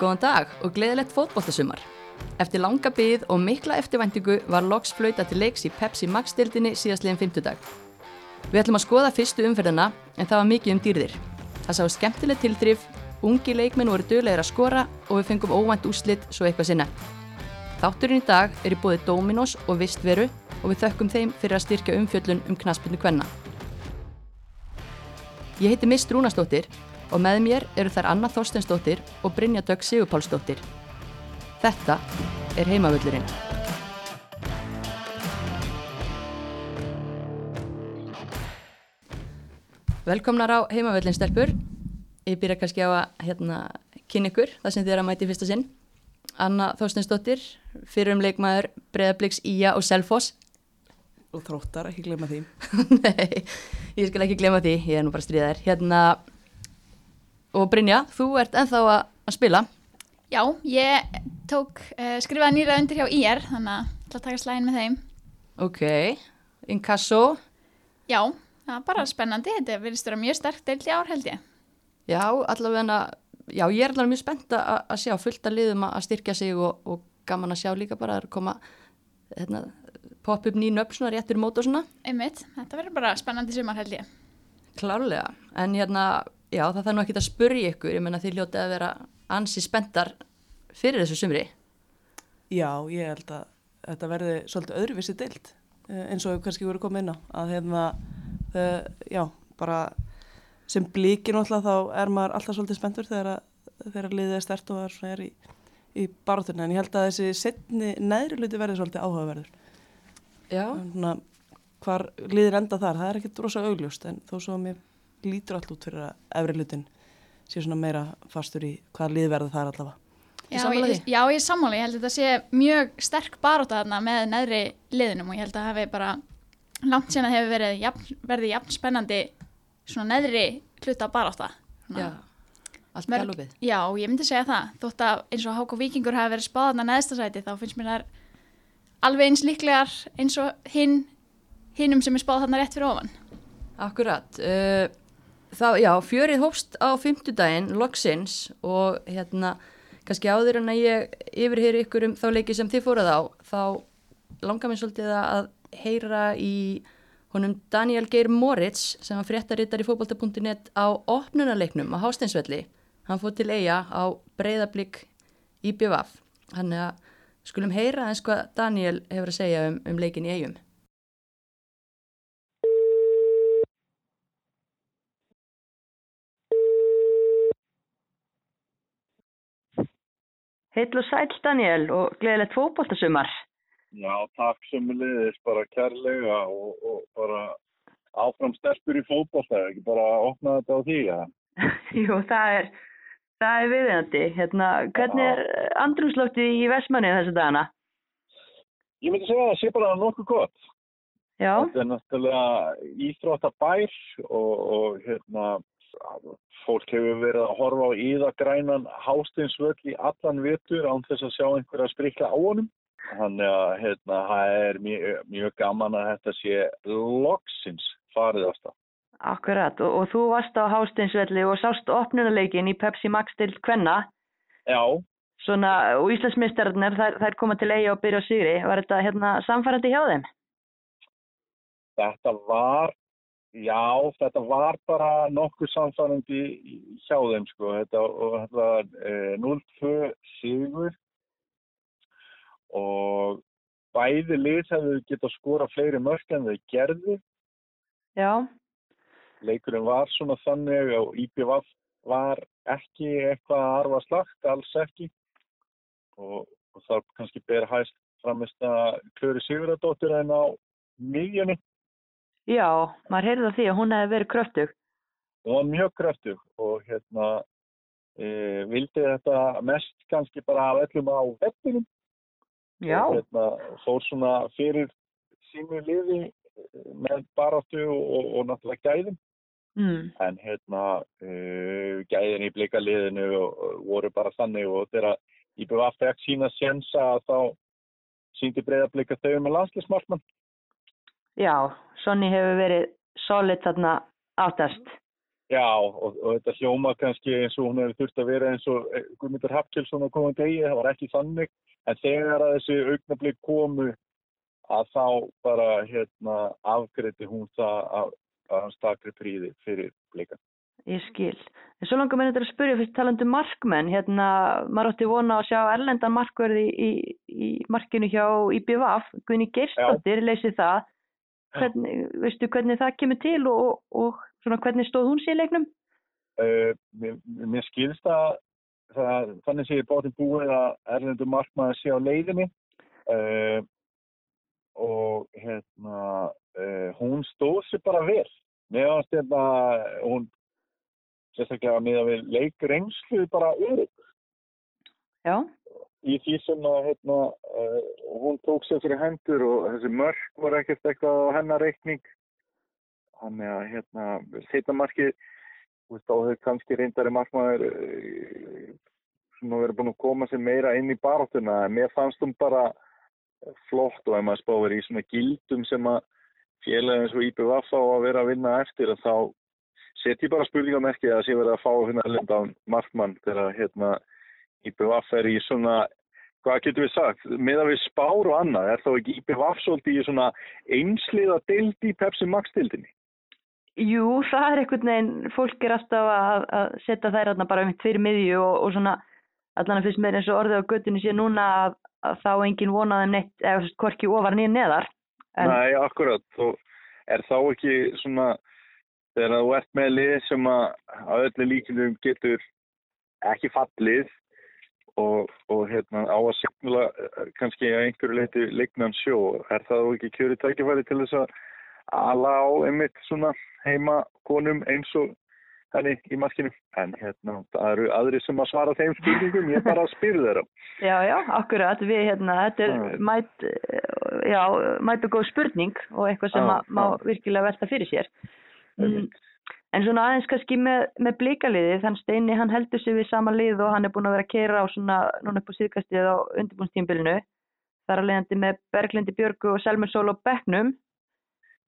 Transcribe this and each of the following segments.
Góðan dag og gleðilegt fótboltasumar. Eftir langa byggð og mikla eftirvæntingu var loks flauta til leiks í Pepsi Max-dildinni síðastliðin 50 dag. Við ætlum að skoða fyrstu umferðina en það var mikið um dýrðir. Það sá skemmtileg tildrif, ungi leikmenn voru döglegir að skora og við fengum óvænt úslit svo eitthvað sinna. Þátturinn í dag er í bóði Dominos og Vistveru og við þökkum þeim fyrir að styrkja umfjöllun um knaspinu kvenna. Ég heiti Mist Rúnastóttir og með mér eru þær Anna Þorstensdóttir og Brynja Dögg Sigurpálsdóttir. Þetta er heimavöllurinn. Velkomnar á heimavöllin stelpur. Ég byrja kannski á að hérna, kynna ykkur það sem þið er að mæti fyrsta sinn. Anna Þorstensdóttir, fyrir um leikmaður Breðabliks, Ía og Selfoss. Og þróttar, ekki glemma því. Nei, ég skal ekki glemma því, ég er nú bara stríðar. Hérna, og Brynja, þú ert enþá að, að spila. Já, ég tók, uh, skrifaði nýra undir hjá IR, þannig að það taka slæðin með þeim. Ok, inkasso. Já, það var bara spennandi, þetta verðist vera mjög sterkt deilt í ár held ég. Já, allavega, já, ég er allavega mjög spennt að, að sjá fullt að liðum að styrkja sig og, og gaman að sjá líka bara að koma, hérna, pop upp nýjum upp svona réttur mót og svona. Einmitt, þetta verður bara spennandi sumar held ég. Klárlega, en hérna, já, það þarf nú ekki að spurja ykkur, ég menna þið hljótið að vera ansi spenntar fyrir þessu sumri. Já, ég held að þetta verði svolítið öðruvísi deilt eins og við kannski vorum komið inn á að hérna, uh, já, bara sem blíkin alltaf þá er maður alltaf svolítið spenntur þegar, þegar liðið er stert og er, er í, í baráturna en ég held að þessi setni neðri luti verði svolítið áhugaverður. Já. Svona, hvar liðir enda þar, það er ekkert rosa augljóst en þó svo að mér lítur allt út fyrir að efri lutin sé svona meira fastur í hvaða lið verða þar allavega. Já, ég, já, ég er sammáli, ég held að þetta sé mjög sterk baróta þarna með neðri liðinum og ég held að það hefði bara langt sen að hefur verið jafn, verið jafn spennandi svona neðri hluta baróta. Já, allt galopið. Já, ég myndi segja það, þótt að eins og Háko Víkingur hafi verið spáðan að neðstasæti þá finnst mér það alveg eins líklegar eins og hinn hinnum sem er spáð þarna rétt fyrir ofan. Akkurat, uh, þá, já, fjörið hófst á fymtudaginn, loksins og hérna kannski áður en að ég yfirheyri ykkur um þá leiki sem þið fóruð á þá langar mér svolítið að heyra í honum Daniel Geir Moritz sem var fréttarittar í fókbalta.net á opnunarleiknum á Hásteinsvelli. Hann fótt til eiga á breyðablík í BVF hann er að skulum heyra eins hvað Daniel hefur að segja um, um leikin í eigum Heill og sæl Daniel og gleðilegt fókbóltasumar. Já, takk sem við liðist bara kærlega og, og bara áfram sterkur í fókbólta, ekki bara opna þetta á því, ja. Jú, það er, það er viðeigandi. Hérna, hvernig er andrumslóttið í Vestmanni þessu dagana? Ég myndi segja að það sé bara nokkuð gott. Já. Þetta er náttúrulega íþróttabær og, og hérna fólk hefur verið að horfa á íðagrænan hástinsvöld í allan vitur án þess að sjá einhverja sprikla á honum. Þannig að hérna, það er mjög, mjög gaman að þetta sé loksins farið ástað. Akkurat og, og þú varst á hástinsvelli og sást opnunuleikin í Pepsi Max til Kvenna. Já. Svona, og Íslandsmyndstarðinir, þær, þær koma til eigi og byrja á sigri. Var þetta hérna, samfærandi hjá þeim? Þetta var Já, þetta var bara nokkuð samfærandi hjá þeim sko. Þetta, þetta var e, 0-2 sigur og bæði lið hefðu getað skora fleiri mörk en þau gerði. Já. Leikurinn var svona þannig og IPVF var ekki eitthvað að arfa slagt, alls ekki. Og, og það kannski ber hæst framist að Klöri Siguradóttir en á miðjunni. Já, maður heyrði því að hún hefði verið kröftug. Hún var mjög kröftug og hérna e, vildi þetta mest kannski bara af öllum á vettinum. Já. Og hérna fór svona fyrir sínu liði með baráttu og, og, og náttúrulega gæðin. Mm. En hérna e, gæðin í blika liðinu og, og voru bara þannig og þegar IBF fekk sína sjensa að þá síndi breyðablika þau með landslismartmann. Já, Sonni hefur verið solid þarna aftast. Já, og, og þetta hljóma kannski eins og hún hefur þurft að vera eins og eh, Guðmundur Hapkjelsson á komandi degi, það var ekki þannig, en þegar að þessi augnablík komu að þá bara hérna afgreiti hún það að, að hann stakri príði fyrir blíkan. Ég skil. Svo langar mér þetta að spyrja fyrst talandu um markmenn. Hérna, maður átti vona að sjá erlendan markverði í, í, markinu hjá IBVF. Guðni Geirstóttir leysið það. Hvernig, veistu hvernig það kemur til og, og svona hvernig stóð hún sér leiknum? Uh, mér, mér skilst að það, þannig sé ég bátinn búið að erlendu markmann sé á leiðinni uh, og hérna uh, hún stóð sér bara vel. Mér finnst hérna hún sérstaklega með að við leikrengslu bara örygg. Já. Í því sem að hérna, uh, hún tók sér fyrir hendur og þessi mörg var ekkert eitthvað á hennar reikning. Þannig að hérna, setja markið, þú veist, á þau kannski reyndari markmaður uh, sem að vera búin að koma sér meira inn í baráttuna. Mér fannst hún bara flott og ef maður spáður í svona gildum sem að félagin eins og IPVF á að vera að vinna eftir að þá setjum bara spurningamerkið að sé verið að fá hérna markmann þegar hérna IPVF er í svona, hvað getur við sagt, með að við spár og annað, er þá ekki IPVF svolítið í svona einsliða dild í Pepsi Max dildinni? Jú, það er einhvern veginn, fólk er alltaf að, að setja þær hérna bara um fyrir miðju og, og svona allan að fyrst með eins og orðið á göttinu sé núna að, að þá engin vonaðum neitt, eða hvorki ofar nýja neðar. En... Nei, akkurat, og er þá ekki svona þegar þú ert með lið sem að að öllu líkindum getur ekki fallið og, og hérna, á að segla kannski að einhverju leiti leiknan sjó. Er það ekki kjöru tækifæri til þess að ala á einmitt svona heima konum eins og henni í maskinu? En hérna, það eru aðri sem að svara þeim spurningum, ég bara spyrðu þeirra. Já, já, akkurat, við hérna þetta er mæt já, mæt og góð spurning og eitthvað sem já, má já. virkilega velta fyrir sér. Mm, en svona aðeins kannski með, með blíkaliði, þann Steini hann heldur sig við sama lið og hann er búin að vera að keira á svona, núna upp á síðkastið á undirbúnstímbilinu, þar að leiðandi með Berglindi Björgu og Selmer Sól og Becknum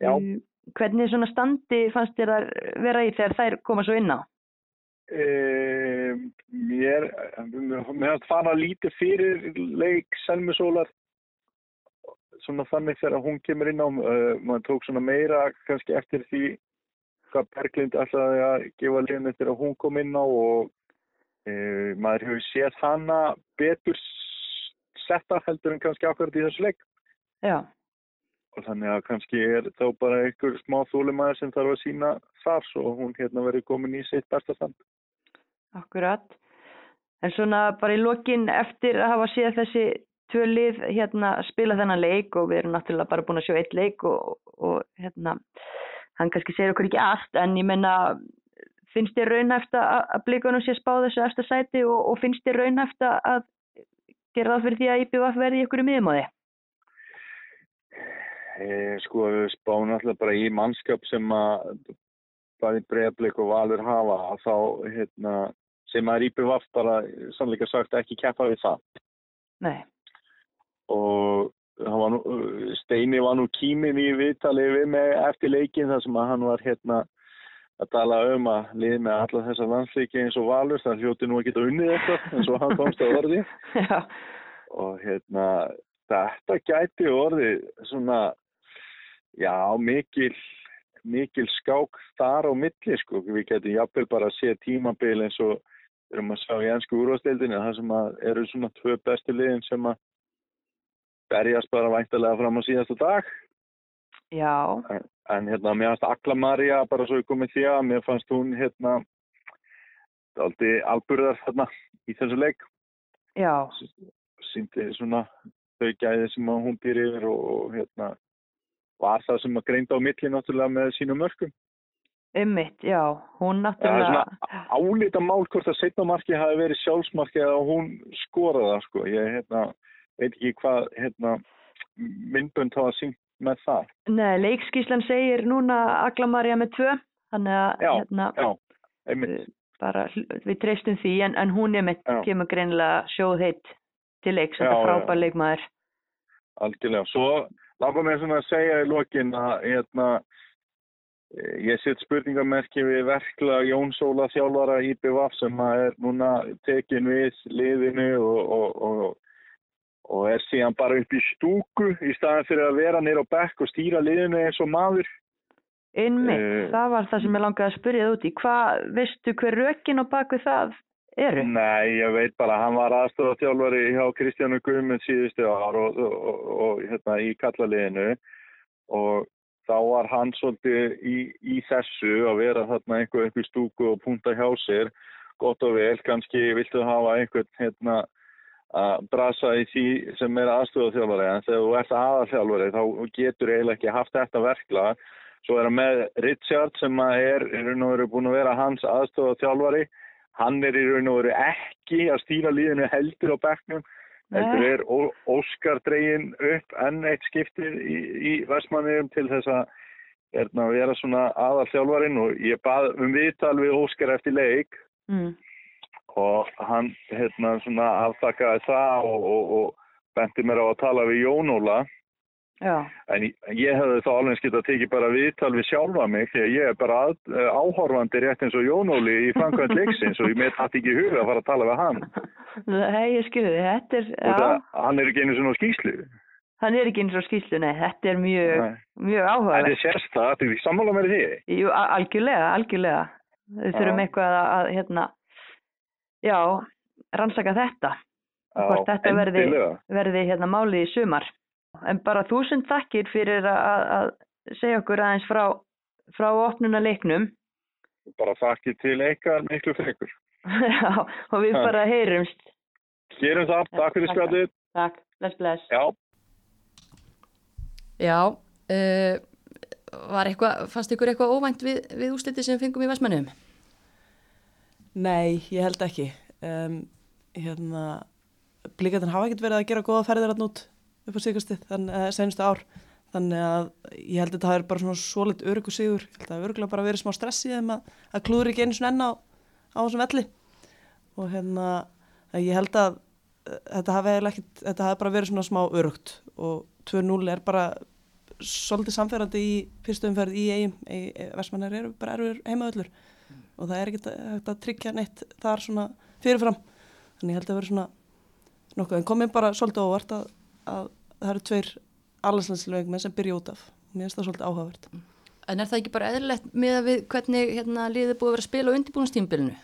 Já. Hvernig svona standi fannst þér að vera í þegar þær koma svo inn á? E, mér, mér fann að lítið fyrir leik Selmusólar svona þannig þegar hún kemur inn á uh, maður tók svona meira kannski eftir því hvað Berglind ætlaði að gefa liðin eftir að hún kom inn á og uh, maður hefur séð hana betur setta heldur en kannski ákvært í þessu leik Já og þannig að kannski er þá bara einhver smá þúlimæður sem þarf að sína þar svo hún hérna verið komin í sitt besta stand. Akkurat. En svona bara í lokin eftir að hafa séð þessi tvö lið hérna spila þennan leik og við erum náttúrulega bara búin að sjá eitt leik og, og hérna hann kannski segir okkur ekki allt en ég menna finnst þér raunhæft að blíkunum sé spá þessu eftir sæti og, og finnst þér raunhæft að gera það fyrir því að IPVF verði ykkur í miðmóði? E, sko við spáum alltaf bara í mannskap sem að bæði bregðblik og valur hafa þá hérna, sem að Vaff bara sannleika sagt ekki keppa við það Nei og var nú, Steini var nú kímin í viðtalið við með eftir leikin þar sem að hann var hérna að tala um að lið með alla þessar landsleiki eins og valur það hljóti nú að geta unnið eitthvað eins og hann komst að orði og hérna þetta gæti orðið svona Já, mikil, mikil skák þar á milli sko. Við getum jafnvel bara að sé tímabil eins og erum að sjá í ennsku úrvastildinu það sem eru svona tvö bestu liðin sem að berjast bara væntalega fram á síðastu dag. Já. En, en hérna, mér fannst Akla Maria bara svo komið því að mér fannst hún hérna aldrei alburðar hérna í þessu leik. Já. Sýndi svona þau gæði sem hún býrir og hérna var það sem að greinda á milli náttúrulega með sínum mörgum. Ummitt, já, hún náttúrulega... Það er svona álita mál hvort að setnamarki hafi verið sjálfsmarki eða hún skoraða, sko. Ég hérna, veit ekki hvað hérna, myndbönd hafa syngt með það. Nei, leikskíslan segir núna Aglamarja með tvö, þannig að... Já, hérna, já, bara, við treystum því, en, en hún er með kemur greinlega sjóð heitt til leiks, þetta frábær leikmaður. Algjörlega, svo Láka mér svona að segja í lokin að hérna, ég set spurningamerki við verkla Jón Sóla þjálfara IPVAF sem að er núna tekin við liðinu og, og, og, og er síðan bara upp í stúku í staðan fyrir að vera nýra á bekk og stýra liðinu eins og maður. Einmitt, Eh. það var það sem ég langaði að spyrja það út í. Hvað, veistu hver rökin á baku það eru? Nei, ég veit bara hann var aðstofa þjálfari hjá Kristjánu Guðmund síðustu ár og, og, og hérna í kallaliðinu og þá var hann svolítið í, í þessu að vera þarna einhver upp í stúku og punta hjá sér gott og vel, kannski viltu hafa einhvern hérna að brasa í því sem er aðstofa þjálfari en þegar þú ert aðalþjálfari þá getur eiginlega ekki haft þetta verkla svo er hann með Richard sem að er, er nú verið búin að vera hans aðstofa þjálfari hann er í raun og veru ekki að stýra líðinu heldur á bekknum. Heldur er Óskar dregin upp enn eitt skiptið í, í Vestmanniðum til þess að hérna, vera svona aðal þjálfarinn og ég bað um viðtal við Óskar eftir leik. Mm. Og hann hérna svona aftakkaði það og, og, og benti mér á að tala við Jón Óla. Já, en ég, hefði þá alveg skilt að tekið bara viðtal við sjálfa mig því að ég er bara að, uh, áhorfandi rétt eins og Jón Óli í framkvæmt leiksins og ég með hatt ekki í huga að fara að tala við hann. Nei, ég skilði, þetta er, það, hann er ekki einu svona skýslu hann er ekki eins og skýslu, nei, þetta er mjög, mjög Þetta áhugaverð. er sérsta, þetta er sammála með því? Jú, algjörlega, algjörlega. Við þurfum eitthvað að, að, hérna, já, rannsaka þetta, hvort þetta verði, verði hérna málið í sumar. En bara þúsund takkir fyrir að, að að segja okkur aðeins frá, frá opnuna leiknum. bara þakki til eitthvað miklu frekur Já, og við Ha. bara heyrumst. Gerum það, takk fyrir spjallið Takk, bless, bless. Já, Já, uh, var eitthvað, fannst ykkur eitthvað óvænt við, við úslitið sem fengum í Vestmannum? Nei, ég held ekki. Um, hérna, blíkandinn hafa ekkert verið að gera góða ferðir að nút upp á síkastið, þannig að senustu ár. Þannig að ég held að það er bara svona svoleitt örugu sigur. Ég held að það er örgulega bara verið smá stress í þeim að, að klúður ekki einu svona enn á, á þessum velli. Og hérna, ég held að uh, þetta hafi, bara verið svona smá örugt og 2-0 er bara svolítið samferðandi í fyrstu umferð í eigum. Vestmannar eru bara erfur heimaðullur og það er ekkert hægt að tryggja neitt þar svona fyrirfram þannig ég held að vera svona nokkuð en komið bara svolítið óvart að, að það eru tveir allanslandsleikmenn sem byrja út af og mér finnst það svolítið áhugavert En er það ekki bara eðlilegt með að við hvernig hérna, liðið er búið að vera að spila á undirbúinustímbilinu?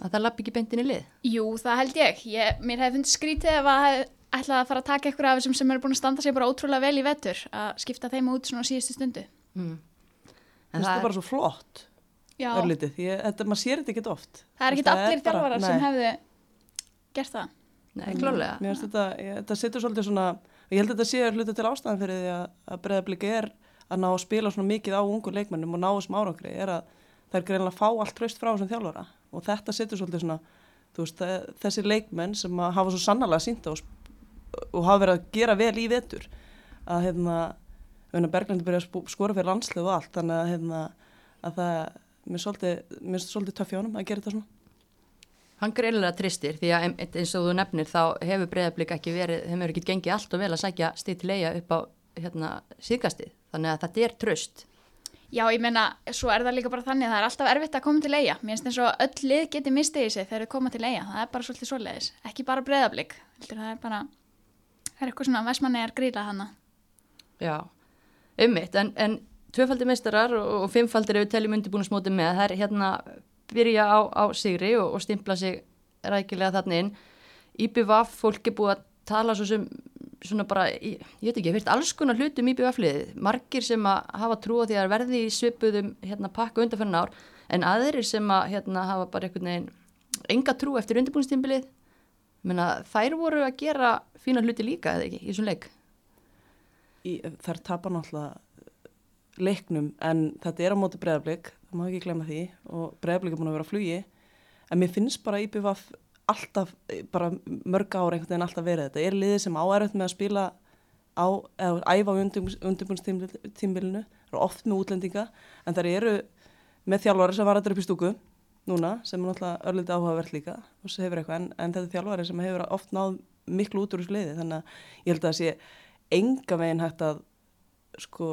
Að það lappi ekki beintin í lið? Jú, það held ég. ég mér hefði fundið skrítið ef að hef ætlaði að fara að taka ykkur af þessum sem eru búin að standa sig bara ótrúlega vel í vetur að skipta þeim út svona á síðustu stundu. Mm. Mér finnst það bara svo flott örlítið, því að þetta, maður sér þetta ekkert oft. Það er veist, allir þjálfarar sem hefðu gert það. Nei, klálega. Mér finnst þetta, ég, þetta setur svolítið svona og ég held að þetta sé hluti til ástæðan fyrir því að, að breyðabliki er að ná að spila svona mikið á ungu leikmennum og ná þessum árangri er að það er greinlega að fá allt tröst frá þessum þjálfara. Og þetta setur svolítið svona þú veist, þe- þessi leikmenn sem að hafa svo sannarlega sínt og, og hafa verið að gera vel í vetur að hérna, hérna Berglandi byrja að skora fyrir landslið og allt þannig að, hérna, að það mér er svolítið, töff hjá honum að gera þetta svona Hann greiðlega tristir því að eins og þú nefnir þá hefur breyðablík ekki verið, þeim hefur ekki gengið allt og vel að sækja stið til eiga upp á hérna, síðkastið. Þannig að þetta er tröst. Já, ég meina, svo er það líka bara þannig að það er alltaf erfitt að koma til eiga. Mér finnst eins og öll lið geti mistið í sig þegar þau koma til eiga. Það er bara svolítið svoleiðis. Ekki bara breyðablík. Það er bara, það er eitthvað svona vestmanni er gríla hana. Já, ummitt, en, en tvöfaldir meistarar og, fimmfaldir ef við teljum undirbúinusmóti með, það er hérna byrja á, á sigri og, og stimpla sig rækilega þannig inn. IBVF, fólk er búið að tala svo sem svona bara, ég, ég veit ekki, ég heyrt alls konar hlutum IBVF-liðið, margir sem að hafa trú á því að verði í svipuðum hérna pakka undanferðin ár, en aðrir sem að hérna hafa bara einhvern veginn enga trú eftir undirbúinustímbilið, menna þær voru að gera fína hluti líka eða ekki í þessum leik. í, þær tapa náttúrulega leiknum en þetta er á móti breðablík það má ekki glemma því og breðablík er búin að vera á flugi. En mér finnst bara IBVF alltaf, bara mörg ára einhvern veginn alltaf verið þetta. Er liðið sem áærið með að spila á, eða æfa undirbúnstímbilinu eru oft með útlendinga en þær eru með þjálfari sem var þetta upp í stúku núna sem er náttúrulega örlítið áhugavert líka og sem hefur eitthvað en, en þetta er þjálfari sem hefur oft náð miklu út úr þessu liði. Þannig að ég held að það sé enga veginn hægt að sko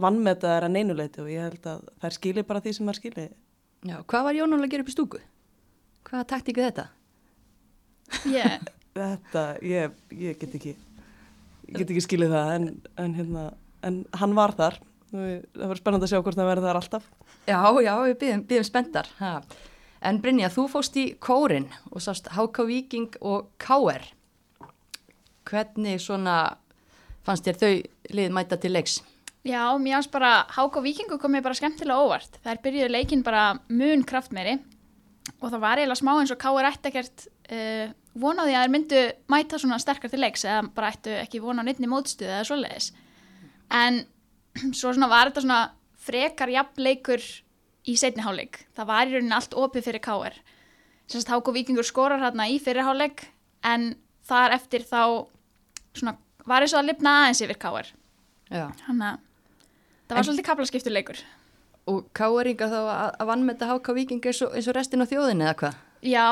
vannmetaðar að neynuleiti og ég held að þær skilir bara því sem þær skilir. Já, hvað var Jón Óli að gera upp í stúku? Hvaða taktíku þetta? Ég, Þetta, ég, ég get ekki, ég get ekki skilið það en, en hérna, en hann var þar. Það var spennandi að sjá hvort það verði þar alltaf. Já, já, við býðum, býðum spenntar. Ha. En Brynja, þú fóst í kórin og sást HK Viking og KR. Hvernig svona fannst þér þau lið mæta til leiks? já, mér ást bara Hák og Víkingu kom mér bara skemmtilega óvart. Þær byrjuðu leikinn bara mun kraftmeiri og það var eiginlega smá eins og Káir ætti ekkert uh, vonaði að þær myndu mæta svona sterkar til leiks eða bara ættu ekki vona á neittni mótstuð eða svoleiðis. En svo svona var þetta svona frekar jafnleikur í setni hálfleik. Það var í rauninni allt opið fyrir Káir. Sérst Hák og Víkingur skorar hérna í fyrir hálfleik en þar eftir þá svona var eins og að lifna aðeins yfir Káir. Já. Þannig að það var En- svolítið kaplaskiptur leikur. Og KR-inga þá að, að vannmeta HK Viking eins eins og restin á þjóðinni eða hvað? Já,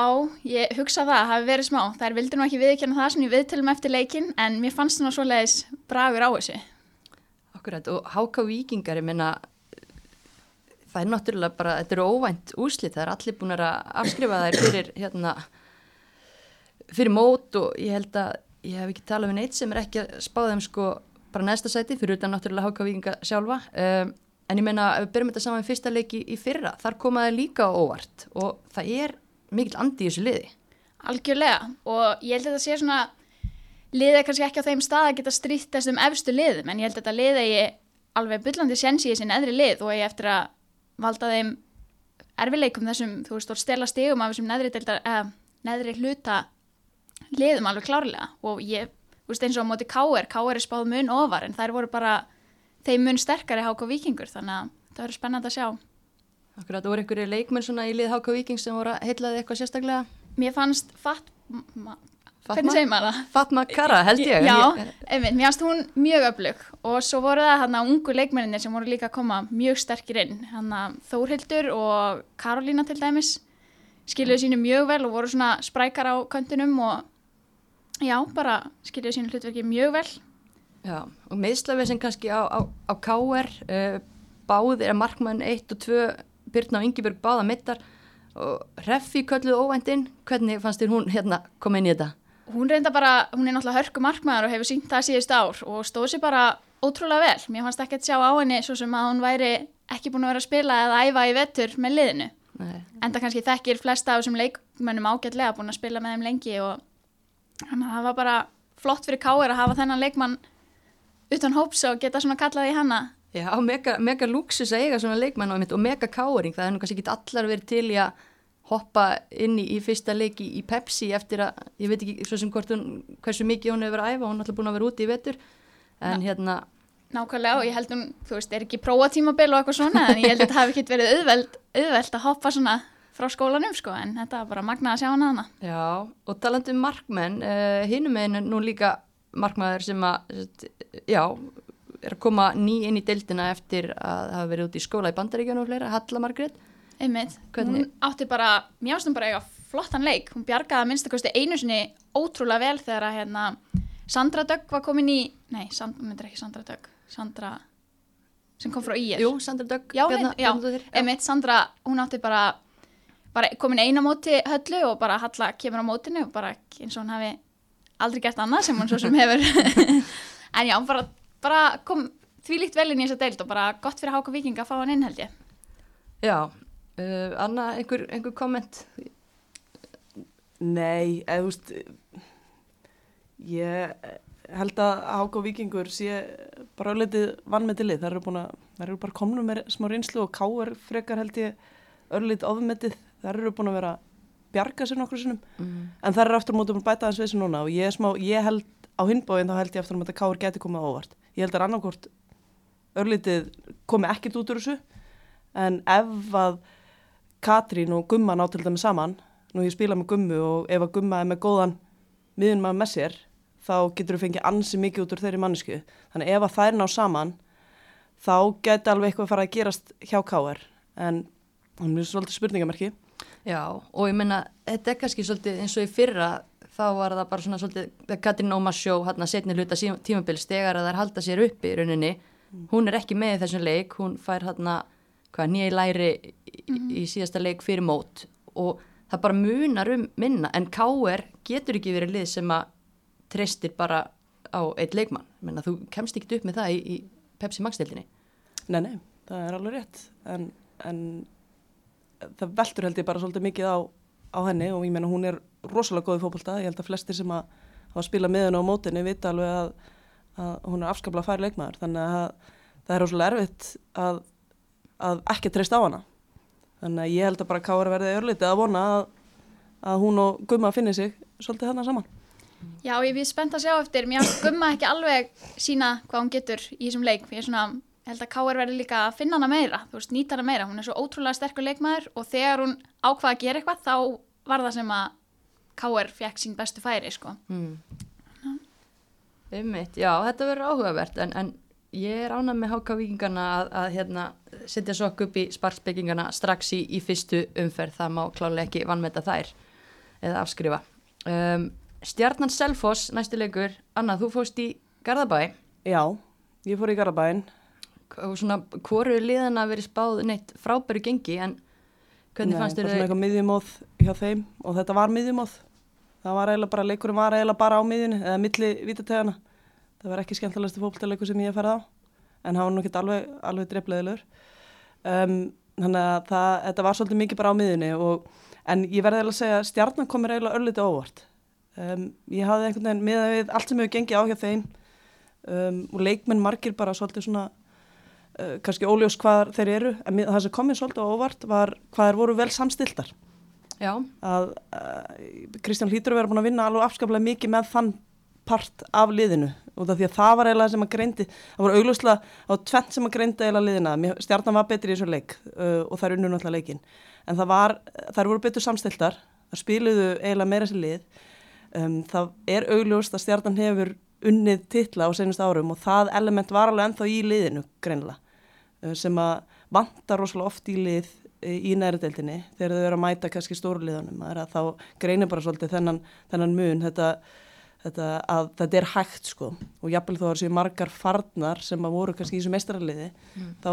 ég hugsa það, hafi verið smá. Þær vildi nú ekki viðkjanna það sem ég viðtölum eftir leikin en mér fannst það svoleiðis bragur á þessu. Akkurat, og HK Vikingar, ég meina, það er náttúrulega bara, þetta eru óvænt úrslit, það er allir búin að afskrifa þær fyrir, hérna, fyrir mót og ég held að ég hef ekki talað við neitt sem er ekki að spá þeim sko bara næsta sæti, fyrir utan náttúrulega HK Vikinga sjálfa, um, en ég meina, ef við byrjum þetta saman fyrsta leiki í fyrra, þar komaði líka óvart og það er mikill andi í þessu liði. Algjörlega og ég held að þetta sé svona liðið er kannski ekki á þeim stað að geta strítt þessum efstu liðum en ég held að þetta liðið ég alveg byllandi séns í þessin eðri lið og ég eftir að valda þeim erfileikum þessum, þú veist, stela stigum af þessum neðri, deildar, eh, neðri hluta liðum alveg klárlega og ég, þú veist, eins og á móti K.R. K.R. er spáð mun ofar en þær voru bara þeim mun sterkari háka vikingur þannig að það verður spennandi að sjá. Akkurat, voru einhverju leikmenn svona í lið HK Viking sem voru að heitlaði eitthvað sérstaklega? Mér fannst Fatma? maður það? Fatma Kara, held ég. Já, einmitt, mér fannst hún mjög öflug og svo voru það hann að ungu leikmenninir sem voru líka að koma mjög sterkir inn hann að Þórhildur og Karolína til dæmis skiluðu sínu mjög vel og voru svona sprækar á köntunum og já, bara skiluðu sínu hlutverki mjög vel. Já, og meðslafið sem kannski á, á, á KR, uh, báðir er markmann 1 og 2, Byrna og Ingeborg báða mittar og Reffi kölluð óvæntinn, hvernig fannst þér hún hérna koma inn í þetta? hún reynda bara, hún er náttúrulega hörku markmaður og hefur sínt það síðust ár og stóð sér bara ótrúlega vel, mér fannst ekki að sjá á henni svo sem að hún væri ekki búin að vera að spila eða æfa í vettur með liðinu. Nei. enda kannski þekkir flesta af þessum leikmönnum ágætlega búin að spila með þeim lengi og þannig að það var bara flott fyrir Káir að hafa þennan leikmann utan hóps og geta svona kallað í hana. Já, mega, mega luxus að eiga svona leikmann og mega káring, það er nú kannski ekki allar verið til í að hoppa inn í, í fyrsta leiki í Pepsi eftir að, ég veit ekki svo sem hvort hún, hversu mikið hún hefur verið að æfa, hún er alltaf búin að vera úti í vetur, en hérna, nákvæmlega og ég held hún, þú veist, er ekki prófatímabil og eitthvað svona en ég held að þetta hafi ekki verið auðveld, auðveld að hoppa svona frá skólanum sko en þetta var bara magnað að sjá hana hana Já, og talandi um markmenn, uh, hinum einu nú líka markmaður sem að, já, er að koma ný inn í deildina eftir að hafa verið út í skóla í bandaríkjunum og fleira, Halla Margrét. einmitt, Hvernig- hún átti bara hún bara eiga flottan leik. Hún bjargaði að minnstakosti einu sinni ótrúlega vel þegar að hérna Sandra Dögg var komin í, nei, Sand, myndir ekki Sandra Dögg, Sandra sem kom frá IR Jú, Sandra Dögg, Já, Bjarna- nei, já, Bjarnadóttir, einmitt, Sandra, hún átti bara, bara komin eina móti höllu og bara Halla kemur á mótinu og bara eins og hún hafi aldrei gert annað sem hún svo sem hefur en já, bara, bara kom þvílíkt vel inn í þessa deild og bara gott fyrir Háka Víking að fá hann inn held ég Já, uh, Anna, einhver, einhver komment? Nei, eða þú veist, ég held að Háka og Víkingur sé bara örlítið vannmetið lið. Það eru, búin að, það eru bara komnum með smá reynslu og Káar frekar held ég örlítið ofmetið. Það eru búin að vera bjarga sér nokkur sinnum. Mm. En það eru aftur búin að bæta við sér núna og ég, smá, ég held á hinbóin þá held ég aftur að Káar geti komið á óvart. Ég held að annarkort örlítið komi ekkert út úr þessu en ef að Katrín og Gumma ná til dæmis saman nú ég spila með Gummu og ef að Gumma er með góðan miðun maður með sér þá getur þú fengið ansi mikið út úr þeirri mannsku þannig ef að þær ná saman þá geti alveg eitthvað að fara að gerast hjá K.R. en það er svolítið spurningamerki. Já, og ég menna, þetta er kannski svolítið eins og í fyrra, þá var það bara svona svolítið, það Katrín Ómars sjó, hann að setni hluta tímabils þegar að þær halda sér uppi í rauninni, hún er ekki með í þessum leik, hún fær hérna hvað nýja í læri í, í síðasta leik fyrir mót. Og það bara munar um minna en K.R. getur ekki verið lið sem að treystir bara á eitt leikmann, menna þú kemst ekki upp með það í, í Pepsi Max-deildinni. Nei, nei, það er alveg rétt. En, en það veldur held ég bara svolítið mikið á, á henni og ég menna hún er rosalega góð í fókbalta, ég held að flestir sem að hafa spilað með henni á mótinni vita alveg að, að hún er afskaplega fær leikmaður. Þannig að það er rosalega erfitt að, að ekki treyst á hana. Þannig að ég held að bara Kára verði örlítið að vona að, að hún og Gumma finnir sig svolítið þarna saman. Já, ég er spennt að sjá eftir, mér gumma ekki alveg sína hvað hún getur í þessum leik, ég er svona, held að Káur verði líka að finna hana meira, þú veist, nýta hana meira, hún er svo ótrúlega sterkur leikmaður og þegar hún ákvaða að gera eitthvað, þá var það sem að Káur fekk sín bestu færi, sko. mm. Ummitt, já, þetta verður áhugavert en, en ég er ánað með háka vikingana að, að hérna, setja svo upp í sparkspekingana strax í, í fyrstu umferð, það má klálega ekki vannmeta þær eða afskrifa. Um, Stjarnan Selfoss, næstu leikur Anna, þú fóst í Garðabæ Já, ég fór í Garðabæn og svona, hvoru liðan að veri spáð neitt frábæru gengi en hvernig Nei, fannst þér það? Nei, bara svona eitthvað miðjumóð hjá þeim og þetta var miðjumóð það var eiginlega bara, leikurinn var eiginlega bara á miðjunni eða milli vítategana það var ekki skemmtilegast fólkleikur sem ég hef ferð á en það var nú ekki alveg, alveg drefleðilegur um, þannig að það, þetta var svolítið mikið bara á miðjunni og, en ég verði eiginlega að segja stjarnan komir eiginlega örlítið óvart. Um, ég hafði einhvern veginn miða við allt sem hefur gengið á hjá þeim. Um, og leikmenn margir bara svolítið svona uh, kannski óljós hvað þeir eru en það sem komið svolítið óvart var hvað þeir voru vel samstiltar Já. að uh, Kristján Hlítur verið búin að vinna alveg afskaplega mikið með þann part af liðinu og það því að það var eiginlega sem að greindi það voru auglúslega á tvent sem að greindi eiginlega liðina, stjarnan var betri í þessu leik uh, og það er unnum náttúrulega leikin en það var, þær voru betur samstiltar það spiluðu eiginlega meira sér lið. Um, það er augljóst að stjarnan hefur unnið titla á senust árum og það element var alveg ennþá í liðinu greinlega sem að vantar rosalega oft í lið uh, í næriðdeldinni þegar þau eru að mæta kannski stórliðanum þá greinir bara svolítið þennan, þennan mun þetta, þetta að þetta er hægt sko og jafnvel þó að það séu margar farnar sem að voru kannski í þessu mestrarliði mm. þá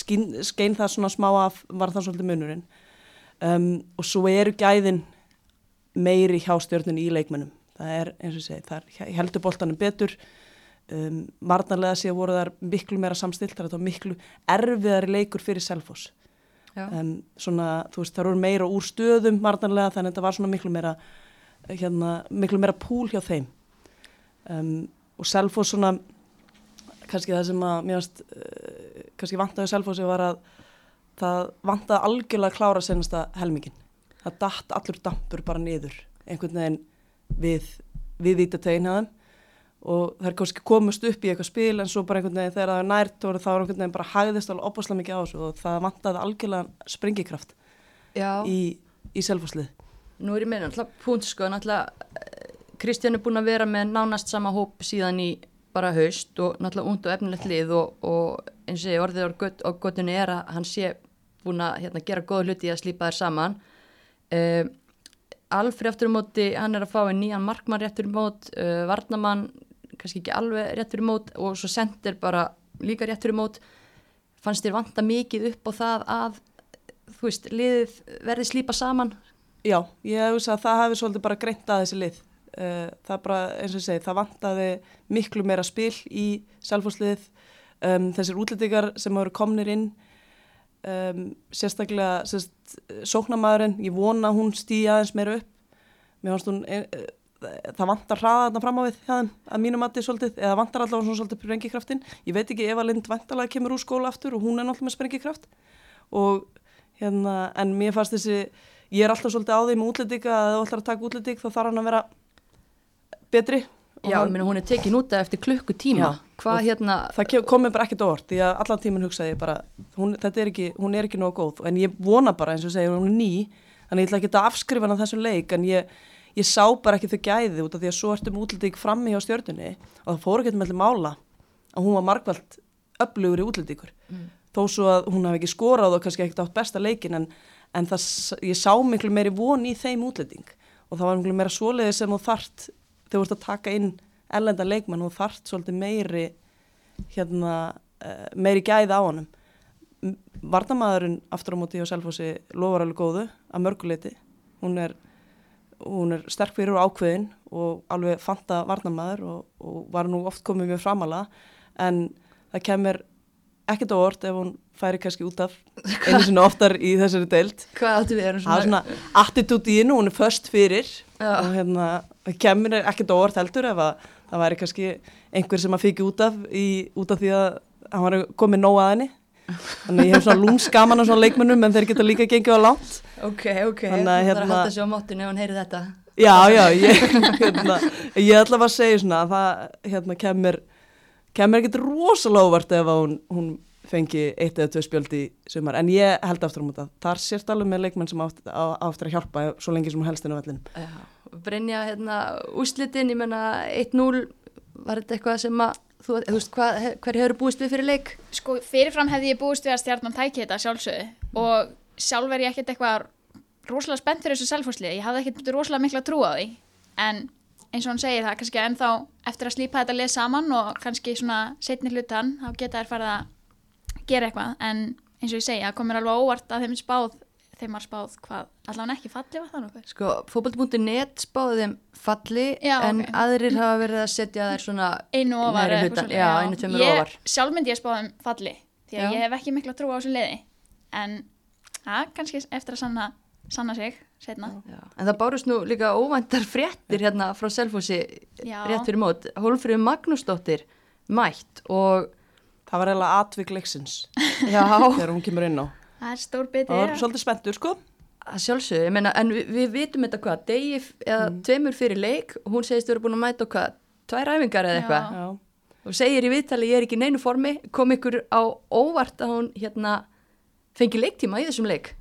skein, skein það svona smá af var það svolítið munurinn um, og svo eru gæðin meiri hjá stjórnunni í leikmennum. Það er, eins og segi, það heldur boltanum betur, um, varnarlega sé voru þar miklu meira samstilt, það er miklu erfiðari leikur fyrir Selfos. Um, svona, þú veist, það eru meira úr stöðum varnarlega, þannig að þetta var svona miklu meira, hérna, miklu meira púl hjá þeim. Um, og Selfos svona, kannski það sem að, veist, uh, kannski vantaði Selfosi var að það vantaði algjörlega að klára senasta helmingin það dætt allur dampur bara niður einhvern veginn við við vítategin hjá þeim og það er kannski komast upp í eitthvað spil en svo bara einhvern veginn þegar það er nært og þá er einhvern veginn bara hæðist alveg opaslega mikið á þessu og það vantaði algjörlega sprengikraft Já. í, í selfhúslið Nú er ég meina alltaf punkt sko náttúrulega Kristján er búin að vera með nánast sama hóp síðan í bara haust og náttúrulega und og efnilegt lið og, og eins og ég orðið á gottunni er að hann sé búin að hérna, gera góð hluti að slípa þér saman Uh, Alfri aftur í móti, hann er að fá einn nýjan markmann réttur í mót, uh, Varnamann kannski ekki alveg réttur í mót og svo sendir bara líka réttur í mót fannst þér vanta mikið upp á það að þú veist, liðið verði slípa saman? Já, ég hef þess að það hefði svolítið bara greint að þessi lið. Uh, það bara, eins og ég segi, það vantaði miklu meira spil í selfhúslið um, þessir útlendingar sem hafa komnir inn um, sérstaklega sérst, sóknamaðurinn, ég vona hún stýja aðeins meira upp. Mér finnst hún e, e, það vantar hraða þarna fram á við þeim að mínum mati svolítið, eða vantar allavega svona svolítið sprengikraftin, ég veit ekki Eva Lind vantarlega kemur úr skóla aftur og hún er náttúrulega með sprengikraft. Og hérna, en mér fannst þessi ég er alltaf svolítið á því með útlendinga að þú ætlar að taka útlending þá þarf hann að vera betri. Já, hann, meni, hún er tekin út af eftir klukkutíma. Hvað hérna það komið bara ekkert orð því að allan tíman hugsaði bara hún er ekki, hún er ekki nógu góð. En ég vona bara eins og segja hún er ný þannig ég ætla ekki að afskrifa hann á þessum leik en ég, ég sá bara ekki þau gæði út af því að svo ertum útlending frammi á stjórnunni og það fór ekki með mála að hún var markvælt öflugur í útlendingur. Mm. þó svo að hún hef ekki skorað og kannski ekkert átt besta leikin en, en það, ég sá miklu meiri von í þeim útlending. Og það var miklu meira svoleiði sem þú þart þú ert að taka inn ellenda leikmann og þart svolítið meiri hérna uh, meiri gæði á honum. Varnamæðurinn aftur á móti á Selfossi lofar alveg góðu að mörguleiti hún er, hún er sterk fyrir og ákveðin og alveg fanta varnamæður og, og var nú oft komið mjög framalega en það kemur ekkert á orð ef hún færi kannski út af einu sinna oftar í þessari deilt Hvað áttu við erum það er svona, svona attitút í hennu, hún er först fyrir. Já. og hérna það kemur ekkert á orð heldur ef að það væri kannski einhver sem að fiki út af í, út af því að hann var komið nóg að henni. Þannig ég hef svona lúmskaman á svona leikmennum en þeir geta líka gengið á langt ok, ok, að það er að hérna- halda sig á móttinu ef hann heyri þetta. Já, já, ég, hérna, ég ætla að segja svona að það hérna, kemur kemur ekkert rosalega óvart ef að hún, hún fengi eitt eða tvö spjöld í sumar. En ég held aftur á múta þar sést alveg með leikmenn sem átt, á, áttur að hjálpa svo lengi sem hún helst inn á vellinu Já, Brynja, hérna, úslitin, ég menna 1-0, var þetta eitthvað sem að, þú, þú veist, hvað, he- hver hefur búist við fyrir leik? Sko, fyrirfram hefði ég búist við að stjarnan tæki þetta sjálfsögðu og sjálf er ég ekkert eitthvað rosalega spennt fyrir þessu selfhúslið. Ég hafði ekkert rosalega mikla trú á því en eins og hann segir það kannski ennþá eftir að slípa þetta lið saman og kannski svona setni hlutan þá geta þær farið að gera eitthvað en eins og ég segi, það komir alveg óvart að þeim spáð, þeim var spáð hvað, allavega ekki falli var það nokkuð. Sko, fótboll.net spáði þeim falli, Já, en ok. aðrir hafa verið að setja þær svona, Einu ofar hlutan, já, einu ég, ofar. Sjálf myndi ég spáð þeim falli því að Já. ég hef ekki mikla trú á þessu liði en það kannski eftir að sanna, sanna sig setna. já. en það bárust nú líka óvæntar fréttir hérna frá Selfossi rétt fyrir mót, Hólfrið Magnúsdóttir mætt og, það var eiginlega atvik leiksins. Já, þegar hún kemur inn á. Það er stór biti. það var svolítið spenntur sko. Að sjálfsögðu, ég meina, en við, við vitum þetta hvað, degi eða tveimur fyrir leik og hún segist vera búin að mæta hvað, tvær æfingar eða eitthvað. Já, og segir í viðtali ég er ekki í neinu formi kom ykkur á óvart að hún hérna fengi leiktíma í þessum leik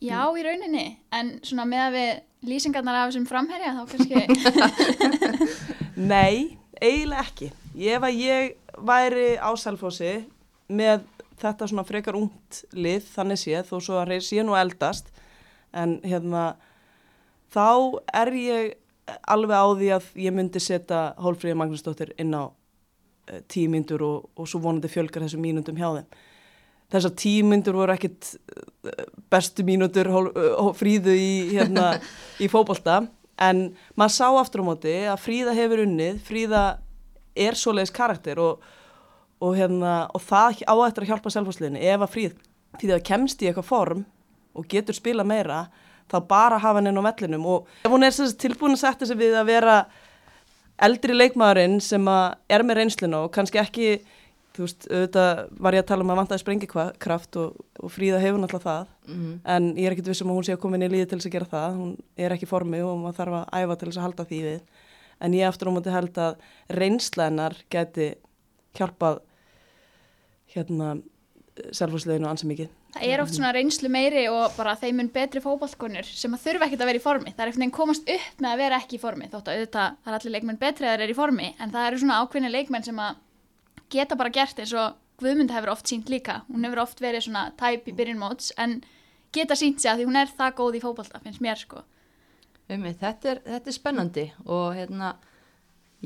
Já, í rauninni, en svona með að við lýsingarnar af þessum framherja þá kannski, Nei, eiginlega ekki. Ef að ég væri á Selfossi með þetta svona frekar ungt lið, þannig séð, þó svo að sé nú eldast, en hérna, þá er ég alveg á því að ég myndi setja Hólfríði Magnúsdóttir inn á uh, tíu myndur og, og svo vonandi fjölgar þessum mínundum hjá þeim. Þessar tíu myndur voru ekkit eh, bestu mínútur uh, fríðu í, hérna, í fótbolta, en maður sá aftur á móti að Fríða hefur unnið, Fríða er svoleiðis karakter og, og, hérna, og það á eftir að hjálpa selfhásliðinni. Ef að Fríð, því það kemst í eitthvað form og getur spila meira, þá bara hafa henni á vellinum. Og ef hún er tilbúin að setja sig við að vera eldri leikmaðurinn sem er með reynsluna og kannski ekki, þú veist, auðvitað var ég að tala um að vantaði sprengikraft og, og Fríða hefur náttúrulega það. Mm. en ég er ekkert vissum að hún sé að koma inn í líði til þess að gera það, hún er ekki í formi og maður þarf að æfa til þess að halda því við. En ég aftur á móti held að reynsla hennar geti hjálpað hérna selfhúsleginu ansi mikið. Það er oft svona reynslu meiri og bara þeim mun betri fótballkonur sem að þurfa ekkert að vera í formi. Það er einhvern veginn komast upp með að vera ekki í formi, þótt að auðvitað geta bara gert eins og Guðmund hefur oft sínt líka. Hún hefur oft verið svona tæp í byrjun móts, en geta sínt sig að því hún er það góð í fótballta, finnst mér sko. Einmitt, þetta, er, þetta er spennandi og hérna